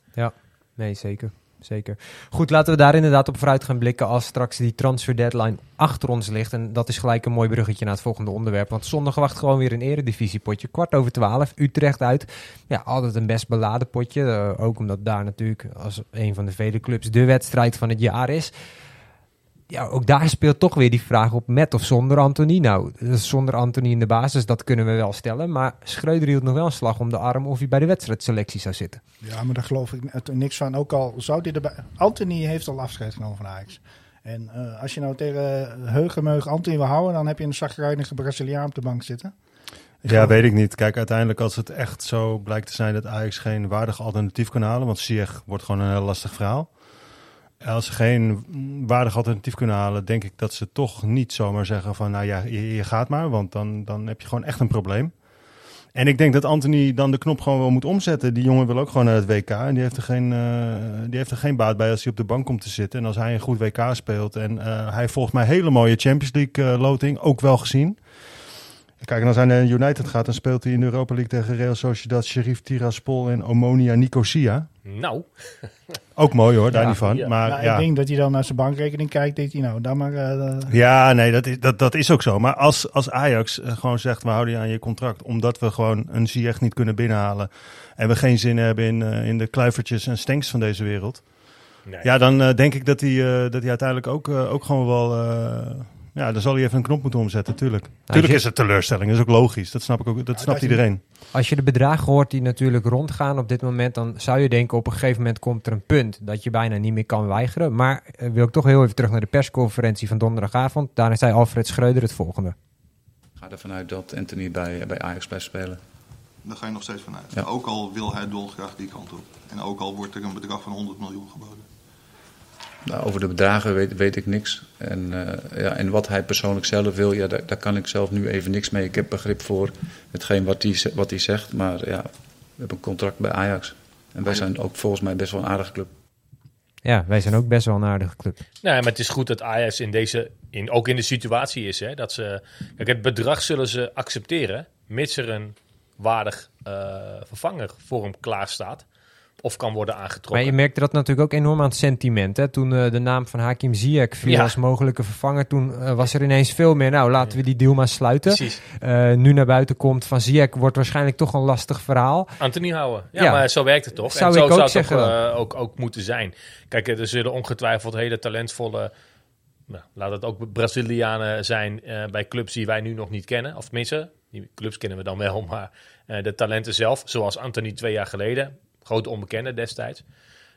Nee, zeker. Zeker. Goed, laten we daar inderdaad op vooruit gaan blikken als straks die transfer deadline achter ons ligt. En dat is gelijk een mooi bruggetje naar het volgende onderwerp. Want zondag wacht gewoon weer een eredivisiepotje. Kwart over twaalf, Utrecht uit. Ja, altijd een best beladen potje. Eh, ook omdat daar natuurlijk als een van de vele clubs de wedstrijd van het jaar is. Ja, ook daar speelt toch weer die vraag op met of zonder Anthony. Nou, zonder Anthony in de basis, dat kunnen we wel stellen. Maar Schreuder hield nog wel een slag om de arm of hij bij de wedstrijdselectie zou zitten. Ja, maar daar geloof ik niks van. Ook al zou hij erbij... Anthony heeft al afscheid genomen van Ajax. En eh, als je nou tegen Heugemeug Anthony wil houden... dan heb je een zagrijnige Braziliaan op de bank zitten. Ja, weet ik niet. Kijk, uiteindelijk als het echt zo blijkt te zijn dat Ajax geen waardig alternatief kan halen, want Ziyech wordt gewoon een heel lastig verhaal. Als ze geen waardig alternatief kunnen halen, denk ik dat ze toch niet zomaar zeggen van, nou ja, je, gaat maar, want dan, dan heb je gewoon echt een probleem. En ik denk dat Anthony dan de knop gewoon wel moet omzetten. Die jongen wil ook gewoon naar het WK en die heeft er geen, eh, die heeft er geen baat bij als hij op de bank komt te zitten. En als hij een goed WK speelt en eh, hij volgens mij hele mooie Champions League eh, loting, ook wel gezien. Kijk, en als hij naar United gaat, dan speelt hij in de Europa League tegen Real Sociedad, Sheriff Tiraspol en Omonia Nicosia. Nou, Ook mooi hoor, daar Ja, niet van. ja. Maar Nou, ja, Ik denk dat hij dan naar zijn bankrekening kijkt. Denkt hij nou, dan maar... eh, ja nee, dat is, dat, dat is ook zo. Maar als, als Ajax eh, gewoon zegt, we houden je aan je contract, omdat we gewoon een Ziyech niet kunnen binnenhalen en we geen zin hebben in, eh, in de kluivertjes en stenks van deze wereld. nee. Ja, dan denk ik dat hij, eh, dat hij uiteindelijk ook, ook gewoon wel, eh, Ja, dan zal hij even een knop moeten omzetten, tuurlijk. Nou, tuurlijk je- is het teleurstelling, dat is ook logisch. Dat snap ik ook, dat snapt dat je- iedereen. Als je de bedragen hoort die natuurlijk rondgaan op dit moment, dan zou je denken op een gegeven moment komt er een punt dat je bijna niet meer kan weigeren. Maar eh, wil ik toch heel even terug naar de persconferentie van donderdagavond. Daarin zei Alfred Schreuder het volgende. Ik ga ervan uit dat Anthony bij, bij Ajax blijft spelen. Daar ga je nog steeds vanuit. Ja. Ook al wil hij dolgraag die kant op. En ook al wordt er een bedrag van 100 miljoen geboden. Nou, over de bedragen weet, weet ik niks. En, eh, ja, en wat hij persoonlijk zelf wil, ja, daar, daar kan ik zelf nu even niks mee. Ik heb begrip voor hetgeen wat hij, wat hij zegt. Maar ja, we hebben een contract bij Ajax. En wij zijn ook volgens mij best wel een aardige club. Ja, wij zijn ook best wel een aardige club. Nee, maar het is goed dat Ajax in deze, in, ook in de situatie is. Hè, dat ze, kijk, het bedrag zullen ze accepteren, mits er een waardig eh, vervanger voor hem klaar staat. Of kan worden aangetrokken. Maar je merkte dat natuurlijk ook enorm aan het sentiment. Hè? Toen eh, de naam van Hakim Ziyech viel Ja. als mogelijke vervanger, toen eh, was er ineens veel meer. Nou, laten we die deal maar sluiten. Eh, nu naar buiten komt van Ziyech wordt waarschijnlijk toch een lastig verhaal. Anthony houden. Ja, Ja. maar zo werkt het toch? Zou en zo ik ook zou het zeggen toch, ook, ook moeten zijn. Kijk, er zullen ongetwijfeld hele talentvolle... Nou, laat het ook Brazilianen zijn bij clubs die wij nu nog niet kennen. Of tenminste, die clubs kennen we dan wel, maar de talenten zelf. Zoals Anthony twee jaar geleden. Grote onbekende destijds.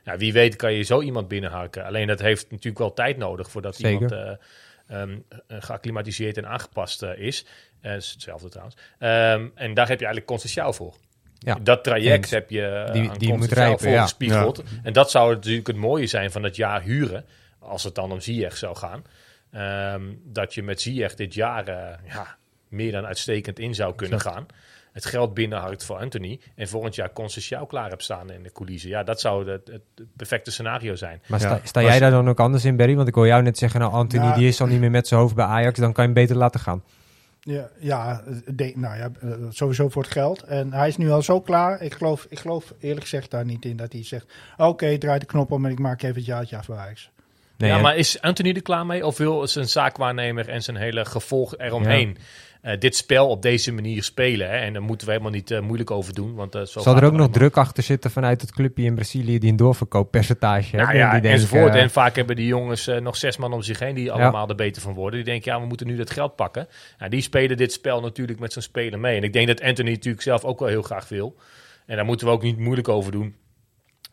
Ja, wie weet kan je zo iemand binnenhaken. Alleen dat heeft natuurlijk wel tijd nodig voordat Zeker. iemand eh, ehm, eh, geacclimatiseerd en aangepast eh, is. Eh, is hetzelfde trouwens. Ehm, en daar heb je eigenlijk Conceição voor. Ja, dat traject heb je Die- aan die moet rijpen, ja. voorgespiegeld. En dat zou natuurlijk het mooie zijn van het jaar huren. Als het dan om Ziyech zou gaan. Ehm, dat je met Ziyech dit jaar ja, meer dan uitstekend in zou kunnen gaan. Het geld binnenharkt voor Anthony. En volgend jaar Conceição klaar hebt staan in de coulissen. Ja, dat zou het, het perfecte scenario zijn. Maar sta, Ja. sta Maar jij daar dan ook anders in, Barry? Want ik hoor jou net zeggen, nou Anthony Ja. die is al niet meer met zijn hoofd bij Ajax, dan kan je hem beter laten gaan. Ja, ja, de- nou ja, eh, sowieso voor het geld. En hij is nu al zo klaar. Ik geloof, ik geloof eerlijk gezegd daar niet in dat hij zegt... Oké, draai de knop om en ik maak even het jaartje af bij Ajax. Nee, ja, maar is Anthony er klaar mee? Of wil zijn zaakwaarnemer en zijn hele gevolg eromheen eh, dit spel op deze manier spelen? Hè? En daar moeten we helemaal niet eh, moeilijk over doen. Want, eh, zo Zal er ook nog druk achter zitten vanuit het clubje in Brazilië die een doorverkooppercentage Nou hebben? ja, die denken, enzovoort. En vaak hebben die jongens nog zes man om zich heen die allemaal er beter van worden. Die denken, ja, we moeten nu dat geld pakken. Ja, die spelen dit spel natuurlijk met zijn spelen mee. En ik denk dat Anthony natuurlijk zelf ook wel heel graag wil. En daar moeten we ook niet moeilijk over doen.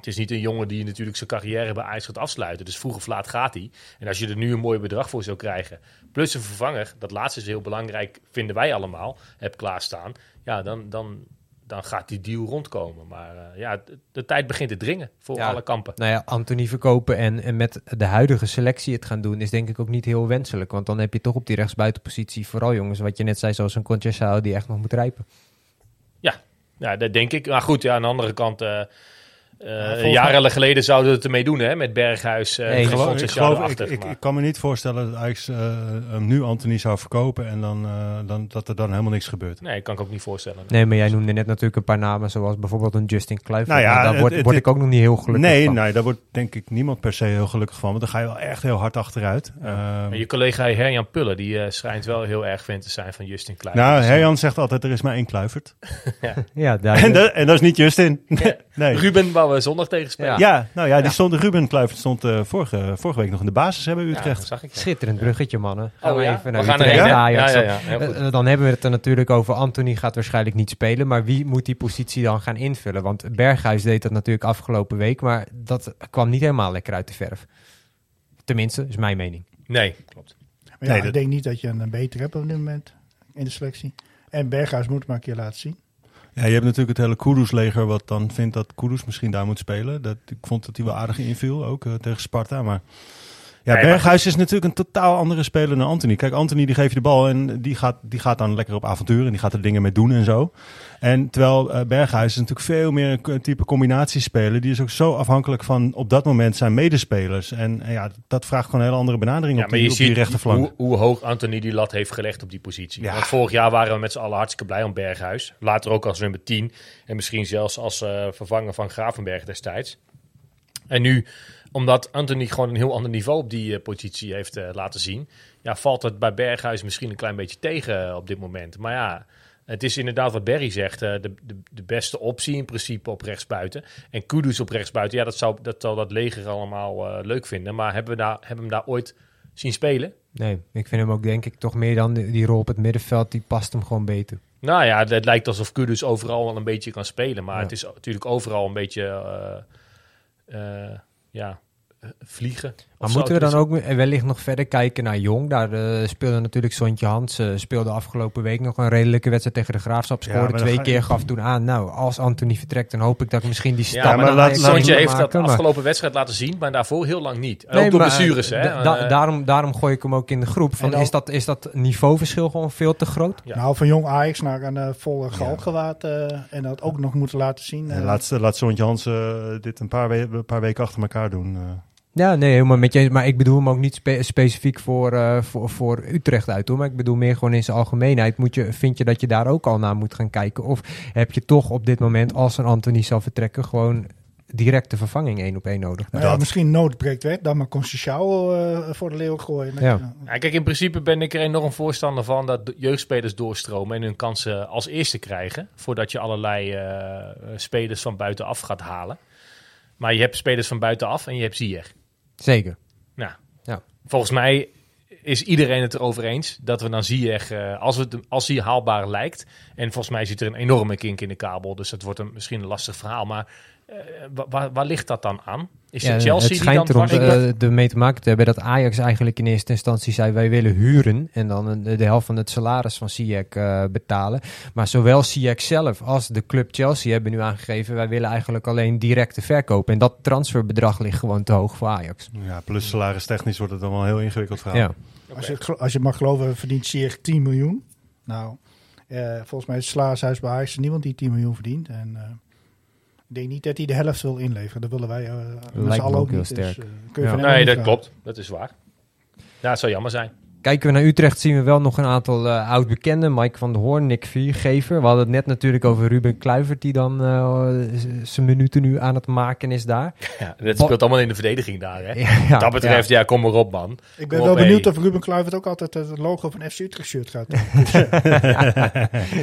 Het is niet een jongen die natuurlijk zijn carrière bij Ajax gaat afsluiten. Dus vroeg of laat gaat hij. En als je er nu een mooi bedrag voor zou krijgen, plus een vervanger, dat laatste is heel belangrijk, vinden wij allemaal, heb klaarstaan. Ja, dan, dan, dan gaat die deal rondkomen. Maar eh, ja, de, de tijd begint te dringen voor Ja. alle kampen. Nou ja, Anthony verkopen en, en met de huidige selectie het gaan doen is denk ik ook niet heel wenselijk. Want dan heb je toch op die rechtsbuitenpositie vooral jongens, wat je net zei, zoals een Conchesao die echt nog moet rijpen. Ja, dat denk ik. Maar goed, ja, aan de andere kant... eh, eh, volgens jaren geleden zouden we het ermee doen, hè? Met Berghuis eh Nee, en ik Ik geloof, ik, geloof ik, erachter, ik, maar- ik kan me niet voorstellen dat Ajax eh, hem nu Anthony zou verkopen en dan, eh, dan, dat er dan helemaal niks gebeurt. Nee, kan ik ook niet voorstellen. Nee, maar jij noemde net natuurlijk een paar namen, zoals bijvoorbeeld een Justin Kluivert. Nou ja, daar het- word, het- word ik ook nog niet heel gelukkig nee, van. nee, daar wordt denk ik niemand per se heel gelukkig van, want dan ga je wel echt heel hard achteruit. Ehm, Maar je collega Herjan Pullen, die schijnt wel heel erg fan te zijn van Justin Klein. nou, Herjan zegt altijd, er is maar één Kluivert. Ja, daar, En, dat- en dat is niet Justin. nee. Ruben, we zondag tegen spelen. Ja, nou ja, die stond, Ruben Kluivert stond eh, vorige, vorige week nog in de basis hebben Ja, Utrecht. dat zag ik. ja. schitterend bruggetje, mannen. Gaan Oh we ja? even We naar gaan Utrecht. Ja, ja, ja. Heel goed. Eh, eh, dan hebben we het er natuurlijk over. Anthony gaat waarschijnlijk niet spelen. Maar wie moet die positie dan gaan invullen? Want Berghuis deed dat natuurlijk afgelopen week. Maar dat kwam niet helemaal lekker uit de verf. Tenminste, is mijn mening. Nee, klopt. Maar ja, Nee, ik dat- denk niet dat je een beter hebt op dit moment in de selectie. En Berghuis moet maar een keer laten zien. Ja, je hebt natuurlijk het hele Kudus-leger wat dan vindt dat Kudus misschien daar moet spelen. Dat, ik vond dat hij wel aardig inviel, ook eh, tegen Sparta. Maar ja, Nee, maar- Berghuis is natuurlijk een totaal andere speler dan Anthony. Kijk, Anthony die geeft je de bal en die gaat, die gaat dan lekker op avontuur. En die gaat er dingen mee doen en zo. En terwijl eh, Berghuis is natuurlijk veel meer een type combinatiespeler. Die is ook zo afhankelijk van op dat moment zijn medespelers. En ja, dat vraagt gewoon een hele andere benadering Ja, op maar die, je op die rechterflank. hoe, hoe hoog Anthony die lat heeft gelegd op die positie. Ja. Want vorig jaar waren we met z'n allen hartstikke blij om Berghuis. Later ook als nummer 10. En misschien zelfs als eh, vervanger van Gravenberg destijds. En nu, omdat Anthony gewoon een heel ander niveau op die eh, positie heeft eh, laten zien... Ja, valt het bij Berghuis misschien een klein beetje tegen eh, op dit moment. Maar ja, het is inderdaad wat Berry zegt. de, de, de beste optie in principe op rechtsbuiten. En Kudus op rechtsbuiten, ja, dat zou dat, zal dat leger allemaal leuk vinden. Maar hebben we daar, hebben we hem daar ooit zien spelen? Nee, ik vind hem ook denk ik toch meer dan die, die rol op het middenveld, die past hem gewoon beter. Nou ja, het lijkt alsof Kudus overal wel een beetje kan spelen. Maar Ja. het is natuurlijk overal een beetje ja, vliegen. Maar moeten we dan ook wellicht nog verder kijken naar Jong? Daar eh, speelde natuurlijk Sontje Hans, eh, speelde afgelopen week nog een redelijke wedstrijd tegen de Graafschap. Scoorde twee keer, gaf toen aan, nou, als Anthony vertrekt, dan hoop ik dat ik misschien die stap Ja, maar laat- Sontje heeft dat maar- afgelopen wedstrijd laten zien, maar daarvoor heel lang niet. En Nee, ook door blessures, eh, hè. da- da- Eh, daarom, daarom gooi ik hem ook in de groep. Van, dan- is, dat, is dat niveauverschil gewoon veel te groot? Ja. Nou, van jong Ajax naar een eh, volle galgenwaard eh, en dat ook nog moeten laten zien. En eh. laat, laat Sontje Hans eh, dit een paar, we- een paar weken achter elkaar doen. Ja, nee, helemaal met je. eens. Maar ik bedoel hem ook niet spe- specifiek voor, eh, voor, voor Utrecht uit, hoor. Maar ik bedoel meer gewoon in zijn algemeenheid. Moet je, vind je dat je daar ook al naar moet gaan kijken? Of heb je toch op dit moment, als een Anthony zal vertrekken, gewoon direct de vervanging één op één nodig? Nou ja, dat. misschien nood breekt weg, dan maar Conceição eh voor de leeuw gooien. Ja. Ja, kijk, in principe ben ik er enorm voorstander van dat jeugdspelers doorstromen en hun kansen als eerste krijgen. Voordat je allerlei eh, spelers van buitenaf gaat halen. Maar je hebt spelers van buitenaf en je hebt Ziyech. Zeker. Nou, Ja. volgens mij is iedereen het erover eens dat we dan Ziyech, eh als, het, als hij haalbaar lijkt. En volgens mij zit er een enorme kink in de kabel. Dus dat wordt een, misschien een lastig verhaal. Maar waar, waar ligt dat dan aan? Is Ja, het Chelsea het die schijnt dan... erom eh, ermee te maken te hebben dat Ajax eigenlijk in eerste instantie zei wij willen huren en dan de helft van het salaris van Ziyech eh, betalen. Maar zowel Ziyech zelf als de club Chelsea hebben nu aangegeven wij willen eigenlijk alleen directe verkoop. En dat transferbedrag ligt gewoon te hoog voor Ajax. Ja, plus salaris technisch wordt het dan wel heel ingewikkeld verhaal. Ja. Als, je, als je mag geloven, verdient Sier 10 miljoen. Nou, eh, volgens mij is het salarishuis bij Ajax er niemand die 10 miljoen verdient. En eh, ik denk niet dat hij de helft wil inleveren. Dat willen wij uh, met me z'n allen ook heel niet. Dus, sterk. eh, kun je Ja. Nee, dat vragen. klopt. Dat is waar. Ja, het zou jammer zijn. Kijken we naar Utrecht zien we wel nog een aantal eh oud-bekenden. Mike van der Hoorn, Nick Viergever. We hadden het net natuurlijk over Ruben Kluivert die dan eh, zijn minuten nu aan het maken is daar. Ja, dat speelt allemaal in de verdediging daar, hè? Ja, Wat dat betreft, ja, kom maar op, man. Ik ben Kom wel benieuwd hey. of Ruben Kluivert ook altijd het logo van FC Utrecht shirt gaat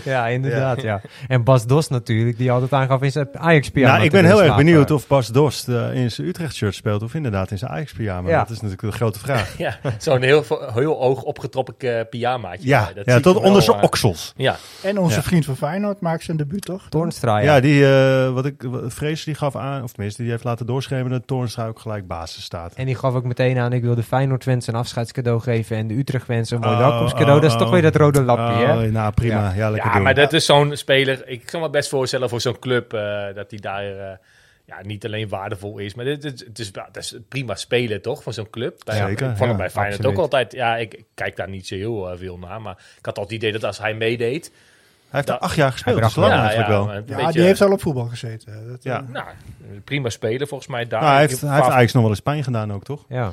ja, inderdaad, ja. En Bas Dos natuurlijk, die altijd aangaf in zijn Ajax-pyjama. Nou, ik ben heel erg slapen. benieuwd of Bas Dost eh, in zijn Utrecht-shirt speelt of inderdaad in zijn Ajax-pyjama. Ja. Dat is natuurlijk de grote vraag. Ja, zo'n heel, heel hoog opgetrokken eh, pyjamaatje. Ja, Dat ja tot wel, onder zijn eh, oksels. Ja, en onze Ja. vriend van Feyenoord maakt zijn debuut, toch? Toornstra, Ja, ja. die, eh, wat ik, Vrees die gaf aan, of tenminste, die heeft laten doorschrijven dat Toornstra ook gelijk basis staat. En die gaf ook meteen aan, ik wil de Feyenoord-fans een afscheidscadeau geven en de Utrecht-fans een mooi Oh, welkomstcadeau. oh, dat is toch oh. weer dat rode lapje, Oh, hè? Nou, prima. Ja, lekker ja doen. maar dat is zo'n speler. Ik kan me best voorstellen voor zo'n club eh, dat hij daar eh, ja, niet alleen waardevol is, maar dit, dit- het is, dat is prima spelen toch van zo'n club. Bij, Zeker, ik vond hem ja, bij Feyenoord absoluut. ook altijd. Ja, ik, kijk daar niet zo heel eh, veel naar, maar ik had altijd het idee dat als hij meedeed, Hij heeft er dat- acht jaar gespeeld, Hij lang ja, eigenlijk ja, wel. een Ja, beetje- die heeft al op voetbal gezeten. Dat, Ja. eh, Nou, prima speler volgens mij daar. Nou, hij heeft, hij heeft Ajax nog wel eens pijn gedaan ook, toch? Ja,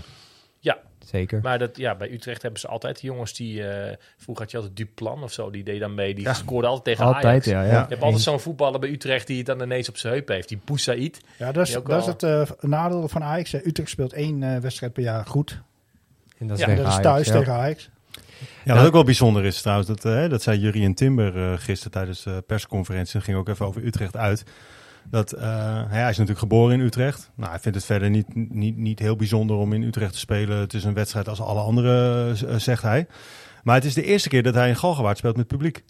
zeker. Maar dat, ja, bij Utrecht hebben ze altijd die jongens die... eh, vroeger had je altijd Duplan of zo, die deed dan mee. Die Ja. scoorde altijd tegen Altijd, Ajax. ja. ja. Je hebt altijd zo'n voetballer bij Utrecht die het dan ineens op zijn heup heeft. Die Boussaïd. ja, dat is, dat is het eh, nadeel van Ajax. Utrecht speelt één eh, wedstrijd per jaar goed. En dat is, Ja, En dat is Ajax, thuis ja. tegen Ajax. Ja, wat ook wel bijzonder is trouwens, dat, dat zei Jurien Timber eh, gisteren tijdens de persconferentie. Dat ging ook even over Utrecht uit. Dat, eh, hij is natuurlijk geboren in Utrecht. Nou, hij vindt het verder niet, niet, niet heel bijzonder om in Utrecht te spelen. Het is een wedstrijd als alle andere, eh, zegt hij. Maar het is de eerste keer dat hij in Galgenwaard speelt met publiek.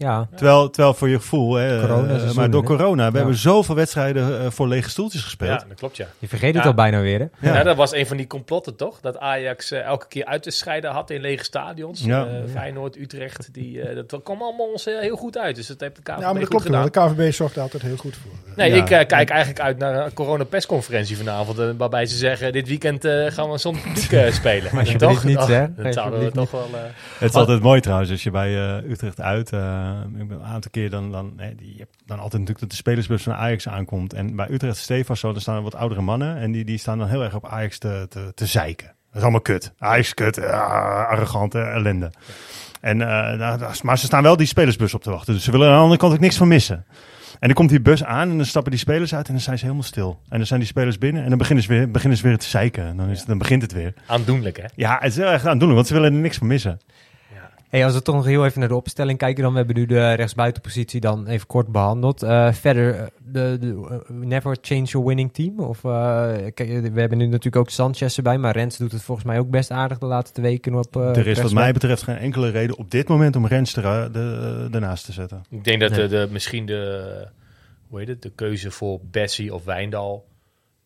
Ja, Terwijl, terwijl voor je gevoel, hè, Corona-seizoen, eh, maar door corona, we Ja. hebben zoveel wedstrijden eh, voor lege stoeltjes gespeeld. Ja, dat klopt ja. je vergeet het Ja. al bijna weer, hè? ja. Ja. dat was een van die complotten toch? Dat Ajax eh, elke keer uit te scheiden had in lege stadions. Ja. Eh, Feyenoord, Utrecht. Die, eh, dat kwam allemaal ons eh, heel goed uit. Dus dat heeft de KVB Ja, maar dat klopt wel. De KVB zorgt er altijd heel goed voor. Nee, Ja. ik eh, kijk eigenlijk uit naar een corona-persconferentie vanavond. eh, waarbij ze zeggen, dit weekend eh, gaan we zonder publiek eh, spelen. Alsjeblieft toch? niet, hè? Dat zouden we toch wel... eh, Het is altijd mooi trouwens, als je bij eh, Utrecht uit, eh, ik ben een aantal keer dan, dan hè, die, je hebt dan altijd natuurlijk dat de spelersbus van Ajax aankomt. En bij Utrecht Stefans zo, daar staan wat oudere mannen en die, die staan dan heel erg op Ajax te, te, te zeiken. Dat is allemaal kut. Ajax kut, ah, arrogante ellende. En, eh, maar ze staan wel die spelersbus op te wachten, dus ze willen aan de andere kant ook niks van missen. En dan komt die bus aan en dan stappen die spelers uit en dan zijn ze helemaal stil. En dan zijn die spelers binnen en dan beginnen ze weer, beginnen ze weer te zeiken. En dan, is, het- dan begint het weer. aandoenlijk, hè? Ja, het is heel erg aandoenlijk, want ze willen er niks van missen. Hey, als we toch nog heel even naar de opstelling kijken, dan we hebben nu de rechtsbuitenpositie dan even kort behandeld. Eh, verder, eh, de, de eh, never change your winning team. Of, eh, we hebben nu natuurlijk ook Sanchez erbij, maar Rens doet het volgens mij ook best aardig de laatste weken op. eh, er is wat mij betreft geen enkele reden op dit moment om Rens er, de, ernaast te zetten. Ik denk dat Nee. de, de, misschien de, hoe heet het, de keuze voor Bessie of Wijndal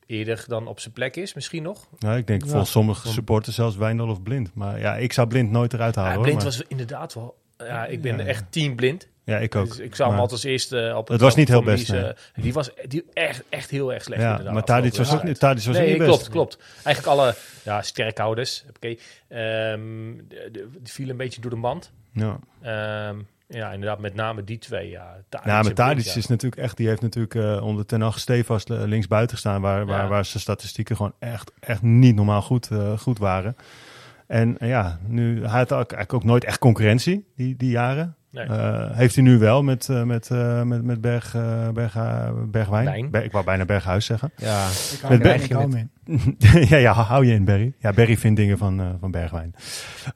eerder dan op zijn plek is. Misschien nog. Nou, ik denk Ja. volgens sommige supporters zelfs Wijndal of Blind. Maar ja, ik zou Blind nooit eruit halen. Ja, hoor, Blind maar- was inderdaad wel... Ja, ik ben Ja. echt team blind. Ja, ik ook. Dus ik zou hem Maar- altijd als eerste op Het was niet heel best, eh, Die was die echt, echt heel erg slecht ja, inderdaad. maar Tadic was ook niet. Tadic was nee, niet best. klopt, klopt. Eigenlijk alle ja, sterkhouders, oké, ehm, de- de- die vielen een beetje door de mand. Ja. Ehm, ja, inderdaad, met name die twee. Ja, Tadic Ja, Blind, Tadic is natuurlijk echt, die heeft natuurlijk eh, onder Ten Hag stevast eh, linksbuiten gestaan, waar, waar, Ja. waar zijn statistieken gewoon echt, echt niet normaal goed, eh, goed waren. En ja, nu, hij had ook, eigenlijk ook nooit echt concurrentie, die, die jaren. Nee. Eh, heeft hij nu wel met, eh, met, eh, met, met Berg, Berg, Bergwijn? Wijn. Ber- ik wou bijna Berghuis zeggen. Ja, Ik Met hou, Berg- ik hou hem in. ja, ja, hou je in, Berry. Ja, Berry vindt dingen van, eh, van Bergwijn.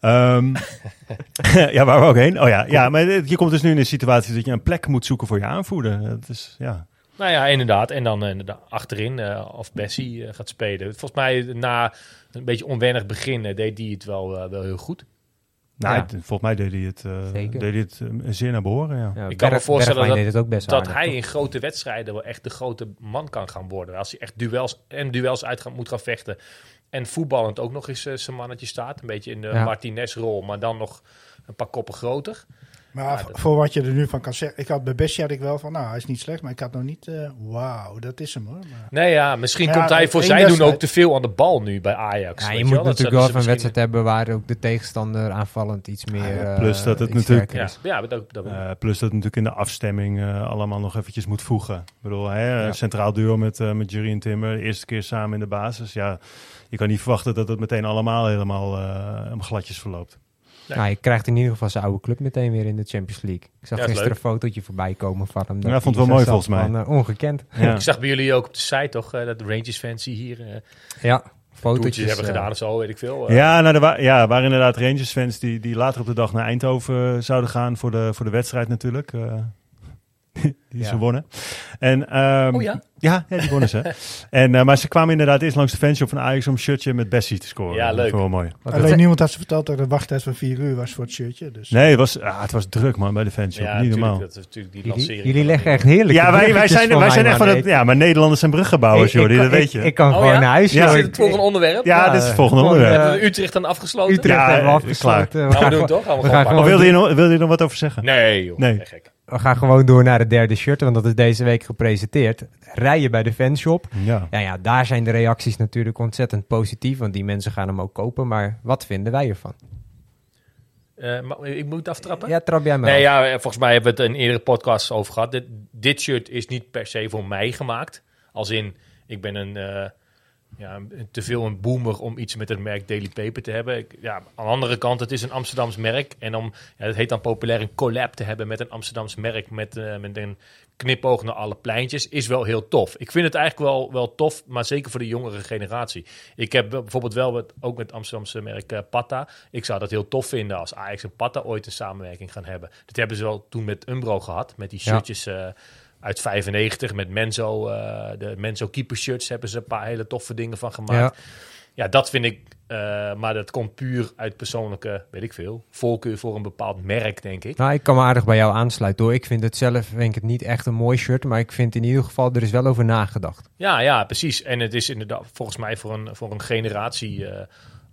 Ehm, ja, waar we ook heen? Oh ja, ja, maar je komt dus nu in de situatie dat je een plek moet zoeken voor je aanvoerder. Dat is, ja. Nou ja, inderdaad. En dan eh, inderdaad achterin, eh, of Bessie gaat spelen. Volgens mij na een beetje onwennig begin eh, deed hij het wel, wel heel goed. Nou, Ja. het- volgens mij deed hij het, eh, deed hij het eh, zeer naar behoren, ja. ja Ik kan me voorstellen Bergwijn dat- ook best dat aardig, hij toch? in grote wedstrijden wel echt de grote man kan gaan worden. Als hij echt duels en duels uit gaan, moet gaan vechten. En voetballend ook nog eens eh, zijn mannetje staat. Een beetje in de Ja. Martinez-rol, maar dan nog een paar koppen groter. Maar Ja, v- dat- voor wat je er nu van kan zeggen. Ik had bij Bessie had ik wel van, nou, hij is niet slecht. Maar ik had nog niet, eh, wauw, dat is hem hoor. Maar, Nee, ja, misschien Ja, komt hij voor zijn doen ook te veel aan de bal nu bij Ajax. Ja, je moet wel? Natuurlijk wel ze een wedstrijd hebben waar ook de tegenstander aanvallend iets meer. ja, eh, plus dat het natuurlijk- is. Ja, ja dat, dat, Eh, plus dat het natuurlijk in de afstemming eh, allemaal nog eventjes moet voegen. Ik bedoel, hè, Ja. centraal duo met, eh met Jurie en Timmer, de eerste keer samen in de basis. Ja, je kan niet verwachten dat het meteen allemaal helemaal eh, om gladjes verloopt. Nee. Nou, je krijgt in ieder geval zijn oude club meteen weer in de Champions League. Ik zag Ja, gisteren leuk. een fotootje voorbij komen van hem. dat Ja, vond hij het wel mooi volgens mij. van, eh, ongekend. Ja. Ik zag bij jullie ook op de site toch, eh, dat de Rangers-fans hier eh Ja, fotootjes. hebben gedaan of zo, weet ik veel. Ja, nou, er wa ja, waren inderdaad Rangers-fans die, die later op de dag naar Eindhoven zouden gaan voor de, voor de wedstrijd natuurlijk. die Ja. ze wonnen. En, ehm, Oh ja? Ja, ja, die wonnen ze. en, eh, maar ze kwamen inderdaad eerst langs de fanshop van Ajax om een shirtje met Bessie te scoren. Ja, Dat leuk. wel mooi. wat Alleen dat- niemand had ze verteld dat de wachttijd van 4 uur was voor het shirtje. Dus. Nee, het was, ah, het was druk man bij de fanshop. Ja, Niet natuurlijk, normaal. dat is natuurlijk die Jullie, jullie leggen echt heerlijk. Ja, wij, wij zijn, wij zijn echt van het. Ja, maar Nederlanders zijn bruggebouwers, joh. dat weet je. Ik, kan Oh, gewoon naar huis. Ja. Is het volgende onderwerp? ja, dit is het volgende onderwerp. Utrecht dan afgesloten? Utrecht Ja, hebben we afgesloten. Gaan we gaan, doen gewoon, toch? Wilde je, nog, wilde je nog wat over zeggen? Nee, joh. Nee. Nee. Gek. We gaan gewoon door naar het derde shirt, want dat is deze week gepresenteerd. Rijden bij de fanshop. Ja. Ja, ja, daar zijn de reacties natuurlijk ontzettend positief, want die mensen gaan hem ook kopen. Maar wat vinden wij ervan? Eh, maar ik moet aftrappen? Ja, trap jij maar Nee, ja, volgens mij hebben we het in eerdere podcast over gehad. Dit, dit shirt is niet per se voor mij gemaakt. Als in, ik ben een, eh, ja, te veel een boomer om iets met het merk Daily Paper te hebben. Ik, ja, aan de andere kant, het is een Amsterdams merk. En om, ja, het heet dan populair een collab te hebben met een Amsterdams merk. Met, eh, met een knipoog naar alle pleintjes. Is wel heel tof. Ik vind het eigenlijk wel, wel tof, maar zeker voor de jongere generatie. Ik heb bijvoorbeeld wel wat, ook met het Amsterdamse merk eh, Patta. Ik zou dat heel tof vinden als Ajax en Patta ooit een samenwerking gaan hebben. Dat hebben ze wel toen met Umbro gehad. Met die Ja. shirtjes eh, uit 95. Met Menzo, eh, de Menzo keeper shirts hebben ze een paar hele toffe dingen van gemaakt. Ja. Ja, dat vind ik. eh, maar dat komt puur uit persoonlijke, weet ik veel, voorkeur voor een bepaald merk, denk ik. Nou, ik kan me aardig bij jou aansluiten hoor. Ik vind het zelf vind ik het niet echt een mooi shirt, maar ik vind in ieder geval, er is wel over nagedacht. Ja, ja, precies. En het is inderdaad volgens mij voor een, voor een generatie eh,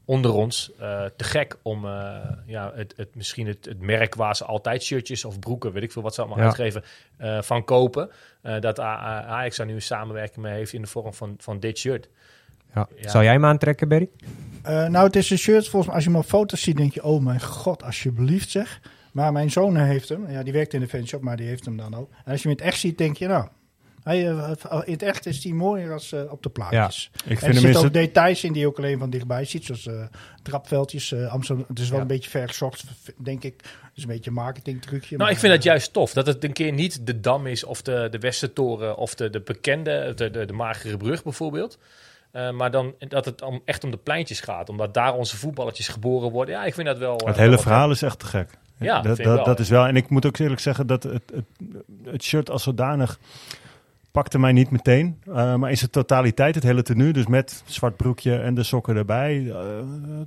onder ons eh, te gek om eh, ja, het, het, misschien het, het merk waar ze altijd shirtjes of broeken, weet ik veel wat ze allemaal Ja. uitgeven, eh, van kopen. Eh, dat Ajax daar nu een samenwerking mee heeft in de vorm van, van dit shirt. Ja. Ja. Zou jij hem aantrekken, Berry? Eh, nou, het is een shirt, volgens mij, als je hem op foto's ziet, denk je, oh mijn god, alsjeblieft zeg. Maar mijn zoon heeft hem. Ja, die werkt in de fanshop, maar die heeft hem dan ook. En als je hem in het echt ziet, denk je, nou, hij, eh, in het echt is hij mooier als eh, op de plaatjes. Ik En er vind hem zitten ook details in die je ook alleen van dichtbij ziet, zoals eh, trapveldjes. eh, Amsterdam, het is wel Ja. een beetje vergezocht, denk ik. Het is een beetje een marketingtrucje. Nou, maar, ik vind het eh, juist tof dat het een keer niet de Dam is of de, de Westertoren of de, de bekende, de, de, de Magere Brug bijvoorbeeld. Eh, maar dan dat het om, echt om de pleintjes gaat, omdat daar onze voetballetjes geboren worden. Ja, ik vind dat wel. eh, het hele verhaal is echt te gek. Ja, dat, vind dat, wel, dat ja. is wel. En ik moet ook eerlijk zeggen dat het, het, het shirt als zodanig pakte mij niet meteen. Eh, maar in zijn totaliteit, het hele tenue, dus met zwart broekje en de sokken erbij. eh,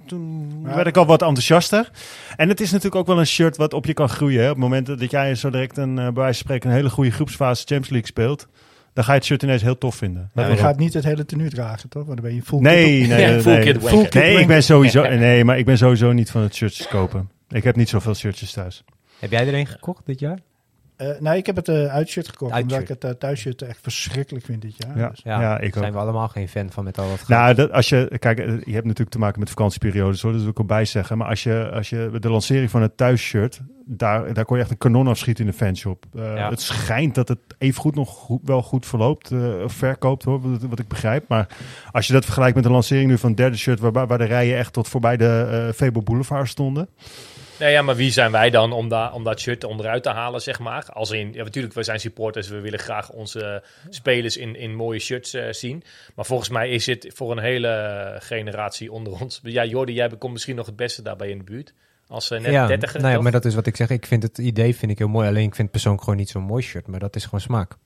toen Ja. werd ik al wat enthousiaster. En het is natuurlijk ook wel een shirt wat op je kan groeien. Hè? Op het moment dat jij zo direct een, eh, bij wijze van spreken een hele goede groepsfase Champions League speelt. Dan ga je het shirt ineens heel tof vinden. Ja, je gaat niet het hele tenue dragen, toch? Want dan ben je full Nee, kit nee, nee. full nee. Full kit Nee, ik ben sowieso, nee, maar ik ben sowieso niet van het shirtjes kopen. Ik heb niet zoveel shirtjes thuis. Heb jij er een gekocht dit jaar? Eh, nee, ik heb het uh, uitshirt gekocht. Uitshirt. Omdat ik het uh, thuisshirt echt verschrikkelijk vind dit jaar. Ja, Dus- ja, Ja, ik ook. zijn we allemaal geen fan van met al dat Nou, dat, als je, kijk, eh, je hebt natuurlijk te maken met vakantieperiodes, hoor, dat wil ik erbij zeggen. Maar als je, als je de lancering van het thuisshirt, daar, daar kon je echt een kanon afschieten in de fanshop. Eh, Ja. Het schijnt dat het evengoed nog goed, wel goed verloopt, eh, of verkoopt, hoor, wat, wat ik begrijp. Maar als je dat vergelijkt met de lancering nu van het derde shirt, waar, waar de rijen echt tot voorbij de eh Febo Boulevard stonden. Nee, ja, maar wie zijn wij dan om, da om dat shirt onderuit te halen, zeg maar? Als in, ja, natuurlijk, we zijn supporters, we willen graag onze spelers in, in mooie shirts eh, zien. Maar volgens mij is het voor een hele generatie onder ons. Ja, Jordi, jij komt misschien nog het beste daarbij in de buurt. Als uh, net ja, dertiger. nou ja, maar dat is wat ik zeg. Ik vind het idee vind ik heel mooi. Alleen ik vind het persoonlijk gewoon niet zo'n mooi shirt. Maar dat is gewoon smaak.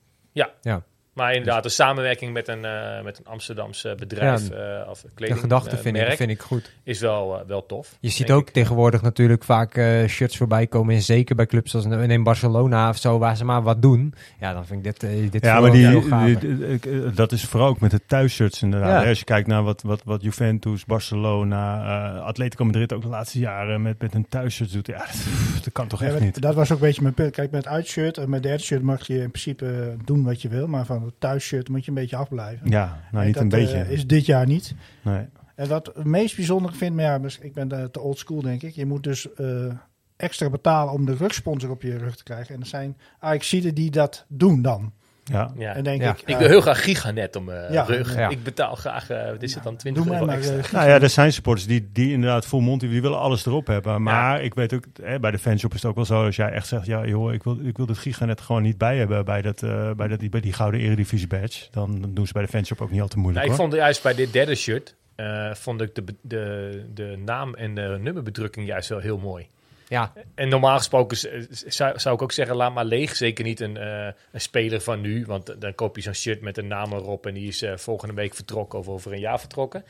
Maar inderdaad, de samenwerking met een, eh, met een Amsterdamse bedrijf eh, of De kleding, gedachte eh, vind, ik, vind ik goed. is wel, wel tof. Je ziet ook ik. tegenwoordig natuurlijk vaak eh, shirts voorbij komen. En zeker bij clubs als in in Barcelona of zo, waar ze maar wat doen. Ja, dan vind ik dit, dit Ja, maar die, heel gaaf. die- die- dat is vooral ook met de thuisshirts inderdaad. Ja. Als je kijkt naar wat, wat, wat Juventus, Barcelona, eh Atletico Madrid ook de laatste jaren met, met hun thuisshirts doet. Ja, dat, dat kan toch Ja, echt maar niet. Dat was ook een beetje mijn punt. Kijk, met het uitshirt en met derde shirt mag je in principe doen wat je wil. Maar van het thuisshirt moet je een beetje afblijven. Ja, nou niet dat, een beetje. eh, is dit jaar niet. nee. En wat het meest bijzonder vind, maar ja, dus ik ben eh, te old school denk ik. Je moet dus eh, extra betalen om de rugsponsor op je rug te krijgen. En er zijn Ajaxiden die dat doen dan. Ja. Ja. En denk Ja. ik, Ik eh, wil heel graag Giganet om mijn Ja. rug. Ja. Ik betaal graag, eh, wat is het dan, 20 doe euro maar extra. eh, Nou ja, er zijn supporters die, die inderdaad vol mond, die willen alles erop hebben. Maar ik weet ook, hè, bij de fanshop is het ook wel zo, als jij echt zegt, ja joh, ik wil, ik wil dit giganet gewoon niet bij hebben bij, dat, eh, bij, dat, bij die gouden eredivisie badge. Dan, dan doen ze bij de fanshop ook niet al te moeilijk Nou, ik hoor. vond juist bij dit derde shirt, eh, vond ik de, de, de naam en de nummerbedrukking juist wel heel mooi. Ja, En normaal gesproken zou, zou ik ook zeggen, laat maar leeg. Zeker niet een, eh, een speler van nu. Want dan koop je zo'n shirt met een naam erop en die is eh, volgende week vertrokken of over een jaar vertrokken.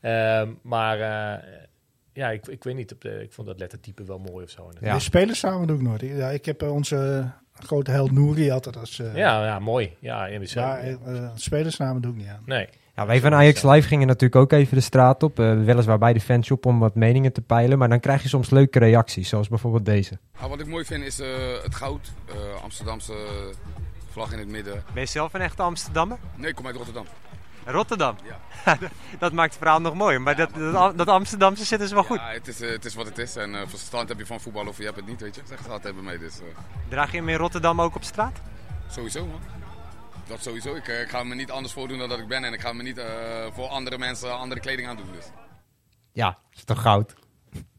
Ehm, maar eh, ja, ik, ik weet niet, op de, ik vond dat lettertype wel mooi of zo. Ja. De spelers samen doe ik nooit. Ja, ik heb onze grote held Nouri altijd als... ja, ja, mooi. Ja, maar eh, eh, spelersnamen doe ik niet aan. nee. Ja, wij van Ajax Live gingen natuurlijk ook even de straat op. eh, weliswaar bij de fanshop om wat meningen te peilen. Maar dan krijg je soms leuke reacties, zoals bijvoorbeeld deze. Nou, wat ik mooi vind is eh, het goud, eh, Amsterdamse vlag in het midden. Ben je zelf een echte Amsterdammer? Nee, ik kom uit Rotterdam. Rotterdam. Ja. dat maakt het verhaal nog mooier. Maar dat, dat, dat Amsterdamse zit is wel goed. Ja, het is, het is wat het is. En verstand heb je van voetbal of je hebt het niet, weet je. Zeg het altijd bij mij, dus eh, Draag je hem in Rotterdam ook op straat? sowieso man. Dat sowieso. Ik, eh, ik ga me niet anders voordoen dan dat ik ben. En ik ga me niet eh, voor andere mensen andere kleding aandoen. Dus. Ja, is toch goud?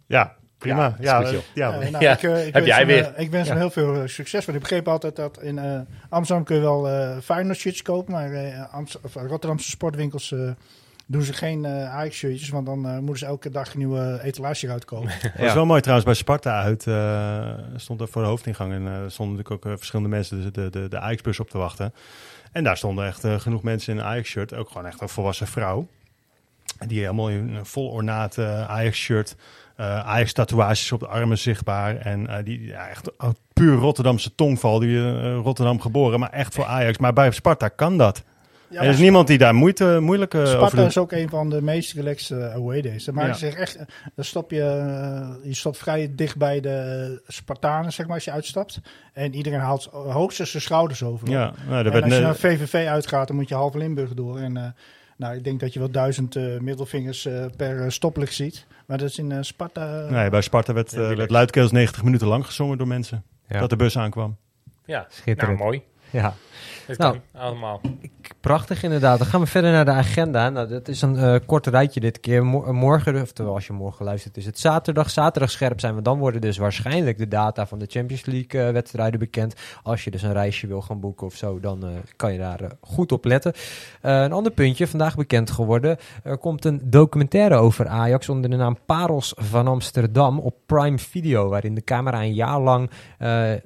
Ja, prima. Ja, is ja, Eh, nou, Ja, ik, ik heb wens jij weer. ik wens hem heel veel succes. Want ik begreep altijd dat in eh, Amsterdam kun je wel eh Feyenoord shirts kopen. Maar Rotterdamse sportwinkels eh, doen ze geen eh Ajax shirtjes. Want dan eh, moeten ze elke dag een nieuwe etalage eruit kopen. Dat was wel mooi trouwens bij Sparta uit. eh, stond er voor de hoofdingang en stonden natuurlijk ook verschillende mensen de, de, de, de Ajax-bus op te wachten. En daar stonden echt eh, genoeg mensen in een Ajax-shirt. Ook gewoon echt een volwassen vrouw. Die helemaal in een vol ornaat eh, Ajax-shirt. eh, Ajax-tatoeages op de armen zichtbaar. En die echt puur Rotterdamse tongval. Die Rotterdam geboren, maar echt voor Ajax. Maar bij Sparta kan dat. Ja, er is niemand die daar moeite, moeilijk eh, over Sparta is ook een van de meest relaxed eh, away days. Dan maken Ja. zich echt, dan stop je, eh, je stopt vrij dicht bij de Spartanen, zeg maar, als je uitstapt. En iedereen haalt hoogstens zijn schouders over. Ja, nou, daar En werd als je naar VVV uitgaat, dan moet je half Limburg door. En eh, nou, ik denk dat je wel duizend eh, middelvingers eh, per eh, stoplicht ziet. Maar dat is in eh, Sparta... Nee, bij Sparta werd, eh, werd luidkeels 90 minuten lang gezongen door mensen. Ja. Dat de bus aankwam. Ja, Schitterend. nou mooi. Ja. Het Nou. kan allemaal. Prachtig inderdaad. Dan gaan we verder naar de agenda. Nou, dat is een eh kort rijtje dit keer. Mo- eh, morgen, oftewel als je morgen luistert, is het zaterdag. Zaterdag scherp zijn we. Dan worden dus waarschijnlijk de data van de Champions League eh, wedstrijden bekend. Als je dus een reisje wil gaan boeken of zo, dan kan je daar goed op letten. Een ander puntje, vandaag bekend geworden. Er komt een documentaire over Ajax onder de naam Parels van Amsterdam op Prime Video. Waarin de camera een jaar lang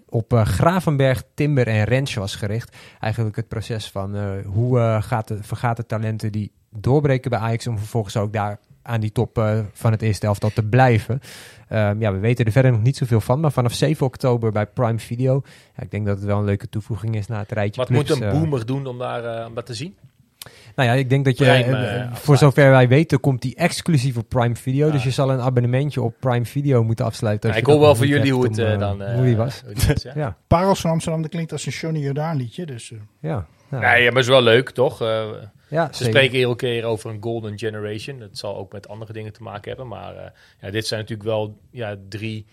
op Gravenberg, Timber en Rens was gericht eigenlijk het proces van eh, hoe eh, gaat de, vergaat de talenten die doorbreken bij Ajax om vervolgens ook daar aan die top eh, van het eerste elftal te blijven. Ehm, ja, we weten er verder nog niet zoveel van, maar vanaf 7 oktober bij Prime Video. Ja, ik denk dat het wel een leuke toevoeging is naar het rijtje. Wat moet een eh. boomer doen om, daar, om dat te zien? Nou ja, ik denk dat je, Prime, eh, eh, voor zover wij weten, komt die exclusief op Prime Video. Dus je zal een abonnementje op Prime Video moeten afsluiten. als Ja, ik hoor wel niet jullie hoe hebt het om, eh, eh, dan... hoe die eh, was. hoe die was, ja. Ja, Parels van Amsterdam, dat klinkt als een Johnny Jordaan liedje. Dus, eh, ja. ja. Nee, ja, maar het is wel leuk, toch? Eh, ja Ze zeker. spreken iedere keer over een golden generation. Dat zal ook met andere dingen te maken hebben. Maar eh, ja, dit zijn natuurlijk wel ja, drie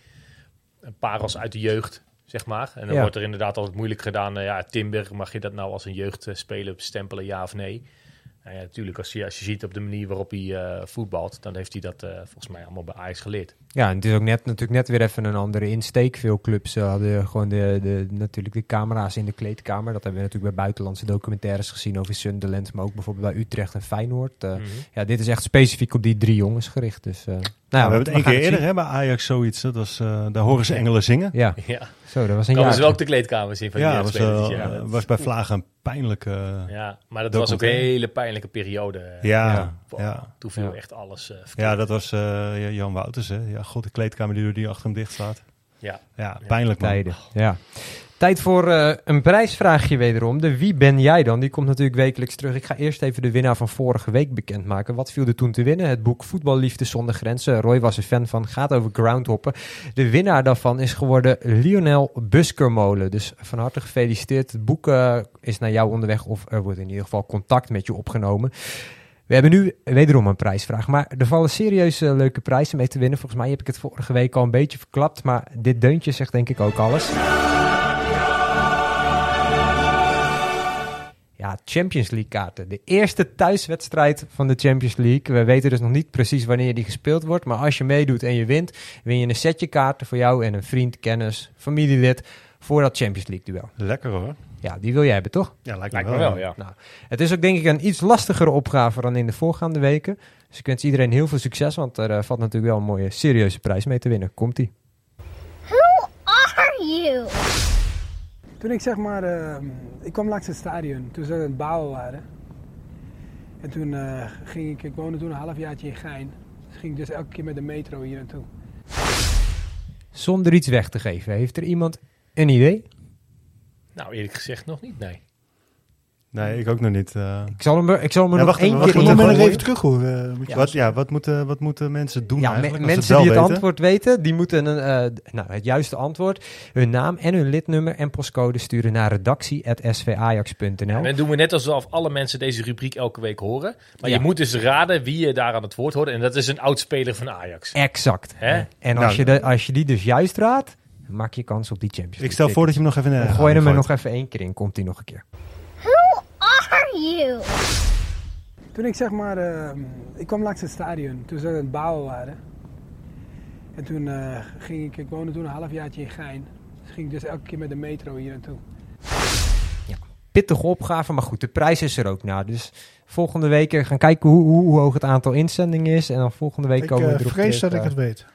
eh, parels uit de jeugd, zeg maar. En dan Ja. wordt er inderdaad altijd moeilijk gedaan. eh, ja, Timber, mag je dat nou als een jeugdspeler bestempelen, ja of nee? Nou ja, natuurlijk, als je, als je ziet op de manier waarop hij eh, voetbalt, dan heeft hij dat eh, volgens mij allemaal bij Ajax geleerd. Ja, en het is ook net, natuurlijk net weer even een andere insteek. Veel clubs hadden gewoon de, de, natuurlijk de camera's in de kleedkamer. Dat hebben we natuurlijk bij buitenlandse documentaires gezien over Sunderland, maar ook bijvoorbeeld bij Utrecht en Feyenoord. Mhm. Ja, dit is echt specifiek op die drie jongens gericht. Dus, nou, we hebben het één keer eerder zien. hè, bij Ajax zoiets. Dat was, eh, daar horen ze engelen zingen. Ja, Ja, zo, dat was een kan jaar. dus wel ook de kleedkamers in van die Ja, was, jeugdspelers. eh, ja, dat- was bij Vlagen een pijnlijke... ja, maar dat was ook een hele pijnlijke periode. Ja, Ja. Wow, ja. Toen viel Ja. echt alles eh, verkeerd. Ja, dat was eh, Jan Wouters. Hè. Ja, god, de kleedkamer die, die achter hem dicht staat. Ja. Ja, pijnlijk man. tijden. Ja. Tijd voor eh, een prijsvraagje wederom. De wie ben jij dan? Die komt natuurlijk wekelijks terug. Ik ga eerst even de winnaar van vorige week bekendmaken. Wat viel er toen te winnen? Het boek Voetballiefde zonder grenzen. Roy was er fan van. Gaat over groundhoppen. De winnaar daarvan is geworden Lionel Buskermolen. Dus van harte gefeliciteerd. Het boek eh, is naar jou onderweg of er wordt in ieder geval contact met je opgenomen. We hebben nu wederom een prijsvraag, maar er vallen serieus eh, leuke prijzen mee te winnen. Volgens mij heb ik het vorige week al een beetje verklapt, maar dit deuntje zegt denk ik ook alles. Ja, Champions League kaarten. De eerste thuiswedstrijd van de Champions League. We weten dus nog niet precies wanneer die gespeeld wordt. Maar als je meedoet en je wint, win je een setje kaarten voor jou en een vriend, kennis, familielid voor dat Champions League duel. Lekker hoor. Ja, die wil jij hebben, toch? Ja, lijkt, Lijkt me wel, ja. Nou, het is ook denk ik een iets lastigere opgave dan in de voorgaande weken. Dus ik wens iedereen heel veel succes, want er eh, valt natuurlijk wel een mooie serieuze prijs mee te winnen. Komt-ie. Who are you? Toen ik zeg maar, eh, ik kwam langs het stadion, toen ze aan het bouwen waren. En toen eh, ging ik, ik woonde toen een halfjaartje in Gein. Dus ging ik dus elke keer met de metro hier naartoe. Zonder iets weg te geven, heeft er iemand een idee? Nou, eerlijk gezegd nog niet, nee. Nee, ik ook nog niet. eh. Ik zal hem, ik zal hem Ja, nog wacht één keer ik in moet even terug horen. eh, moet je wat, ja, wat, moeten, wat moeten mensen doen Ja, me- eigenlijk? als ze mensen die het weten? antwoord weten, die moeten een, eh, nou, het juiste antwoord, hun naam en hun lidnummer en postcode sturen naar redactie.svajax.nl. En dan doen we net alsof alle mensen deze rubriek elke week horen. Maar Ja. je moet dus raden wie je daar aan het woord hoort. En dat is een oud-speler van Ajax. Exact. Hè? En als, Nou, je de, als je die dus juist raadt, maak je kans op die Champions League. Ik stel voor dat je hem nog even in de Dan gooi hem er nog even één keer in, komt hij nog een keer. Are you? Toen ik zeg maar, eh, ik kwam langs het stadion, toen ze aan het bouwen waren. En toen eh, ging ik, ik woonde toen een halfjaartje in Gein. Dus ging ik dus elke keer met de metro hier naartoe. Pittige opgave, maar goed, de prijs is er ook na. Dus volgende week eh, gaan kijken hoe, hoe, hoe hoog het aantal inzendingen is. En dan volgende week Ik komen we eh, erop vrees terug, dat ik het weet.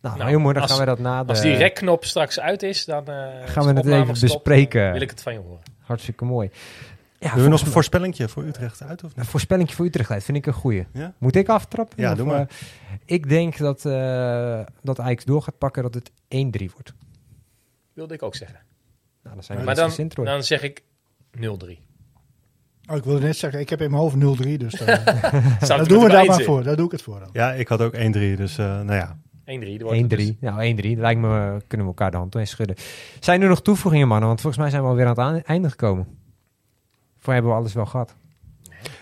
Nou, Nou, heel mooi, dan als- gaan we dat na de... Als die rekknop straks uit is, dan eh, Gaan we het even stopt, bespreken. dan wil ik het van je horen. Hartstikke mooi. Ja, Doen we nog een voorspellingje voor Utrecht uit? Of Een niet? voorspelling voor Utrecht uit vind ik een goeie. Ja? Moet ik aftrappen? Ja, Of, doe maar. eh, ik denk dat, eh dat Ajax door gaat pakken dat het 1-3 wordt. Wilde ik ook zeggen. Nou, dan zijn we Maar dan, dan zeg ik 0-3. Oh, ik wilde net zeggen, ik heb in mijn hoofd 0-3, dus dan, Staat daar doen we daar maar voor. Daar doe ik het voor dan. Ja, ik had ook 1-3, dus eh, nou ja. in. 1-3. dan wordt het 1-3. dus- Nou, 1-3. Lijkt me, eh, kunnen we elkaar de hand mee schudden. Zijn er nog toevoegingen, mannen? Want volgens mij zijn we alweer aan het einde gekomen. Voor hebben we alles wel gehad.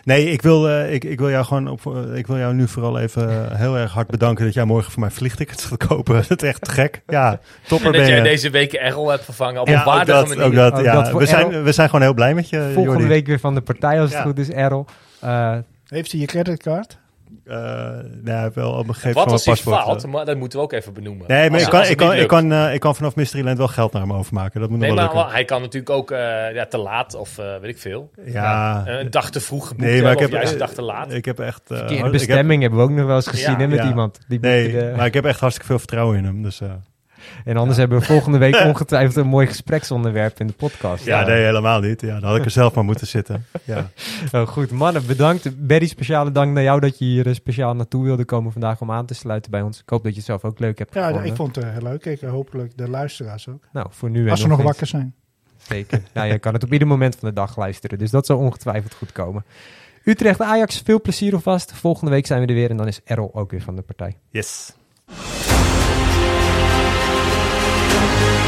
Nee, ik wil, eh, ik, ik wil jou gewoon op, eh, ik wil jou nu vooral even eh, heel erg hard bedanken dat jij morgen voor mij vliegtickets gaat kopen. dat is echt gek. Ja, topper En dat je. jij deze week Errol hebt vervangen op ja, een ook waardige dat, manier. ook dat, Ook ja. dat we, zijn, Errol. we zijn gewoon heel blij met je, Volgende Jordi. week weer van de partij als het Ja. goed is, Errol. Eh, Heeft hij je creditcard? Eh, hij heeft wel op een gegeven Wat moment als hij paspoort. faalt, eh. maar dat moeten we ook even benoemen. Nee, maar Als- ik kan, ik, kan, ik, eh, ik kan vanaf Mysteryland wel geld naar hem overmaken. Dat moet nog Nee, wel maar lukken. hij kan natuurlijk ook eh, ja, te laat of eh, weet ik veel. Ja. een dag te vroeg geboekt Nee, maar ik hebben, heb, of juist een dag te laat. Ik heb echt... eh, Verkeerde ik heb- bestemming hebben we ook nog wel eens gezien hè, met Ja. iemand. Die nee, de- maar ik heb echt hartstikke veel vertrouwen in hem. Dus, eh, En anders hebben we volgende week ongetwijfeld een mooi gespreksonderwerp in de podcast. ja, nee, helemaal niet. Ja, dan had ik er zelf maar moeten zitten. Ja. Oh, goed, mannen, bedankt. Berry, speciale dank naar jou dat je hier eh, speciaal naartoe wilde komen vandaag om aan te sluiten bij ons. Ik hoop dat je het zelf ook leuk hebt Ja, gevonden. ik vond het eh, heel leuk. Ik, eh, hopelijk de luisteraars ook. Nou, voor nu en Als ze nog wakker zijn. Zeker. nou, je kan het op ieder moment van de dag luisteren. Dus dat zal ongetwijfeld goed komen. Utrecht Ajax, veel plezier alvast. Volgende week zijn we er weer en dan is Errol ook weer van de partij. Yes. Thank you.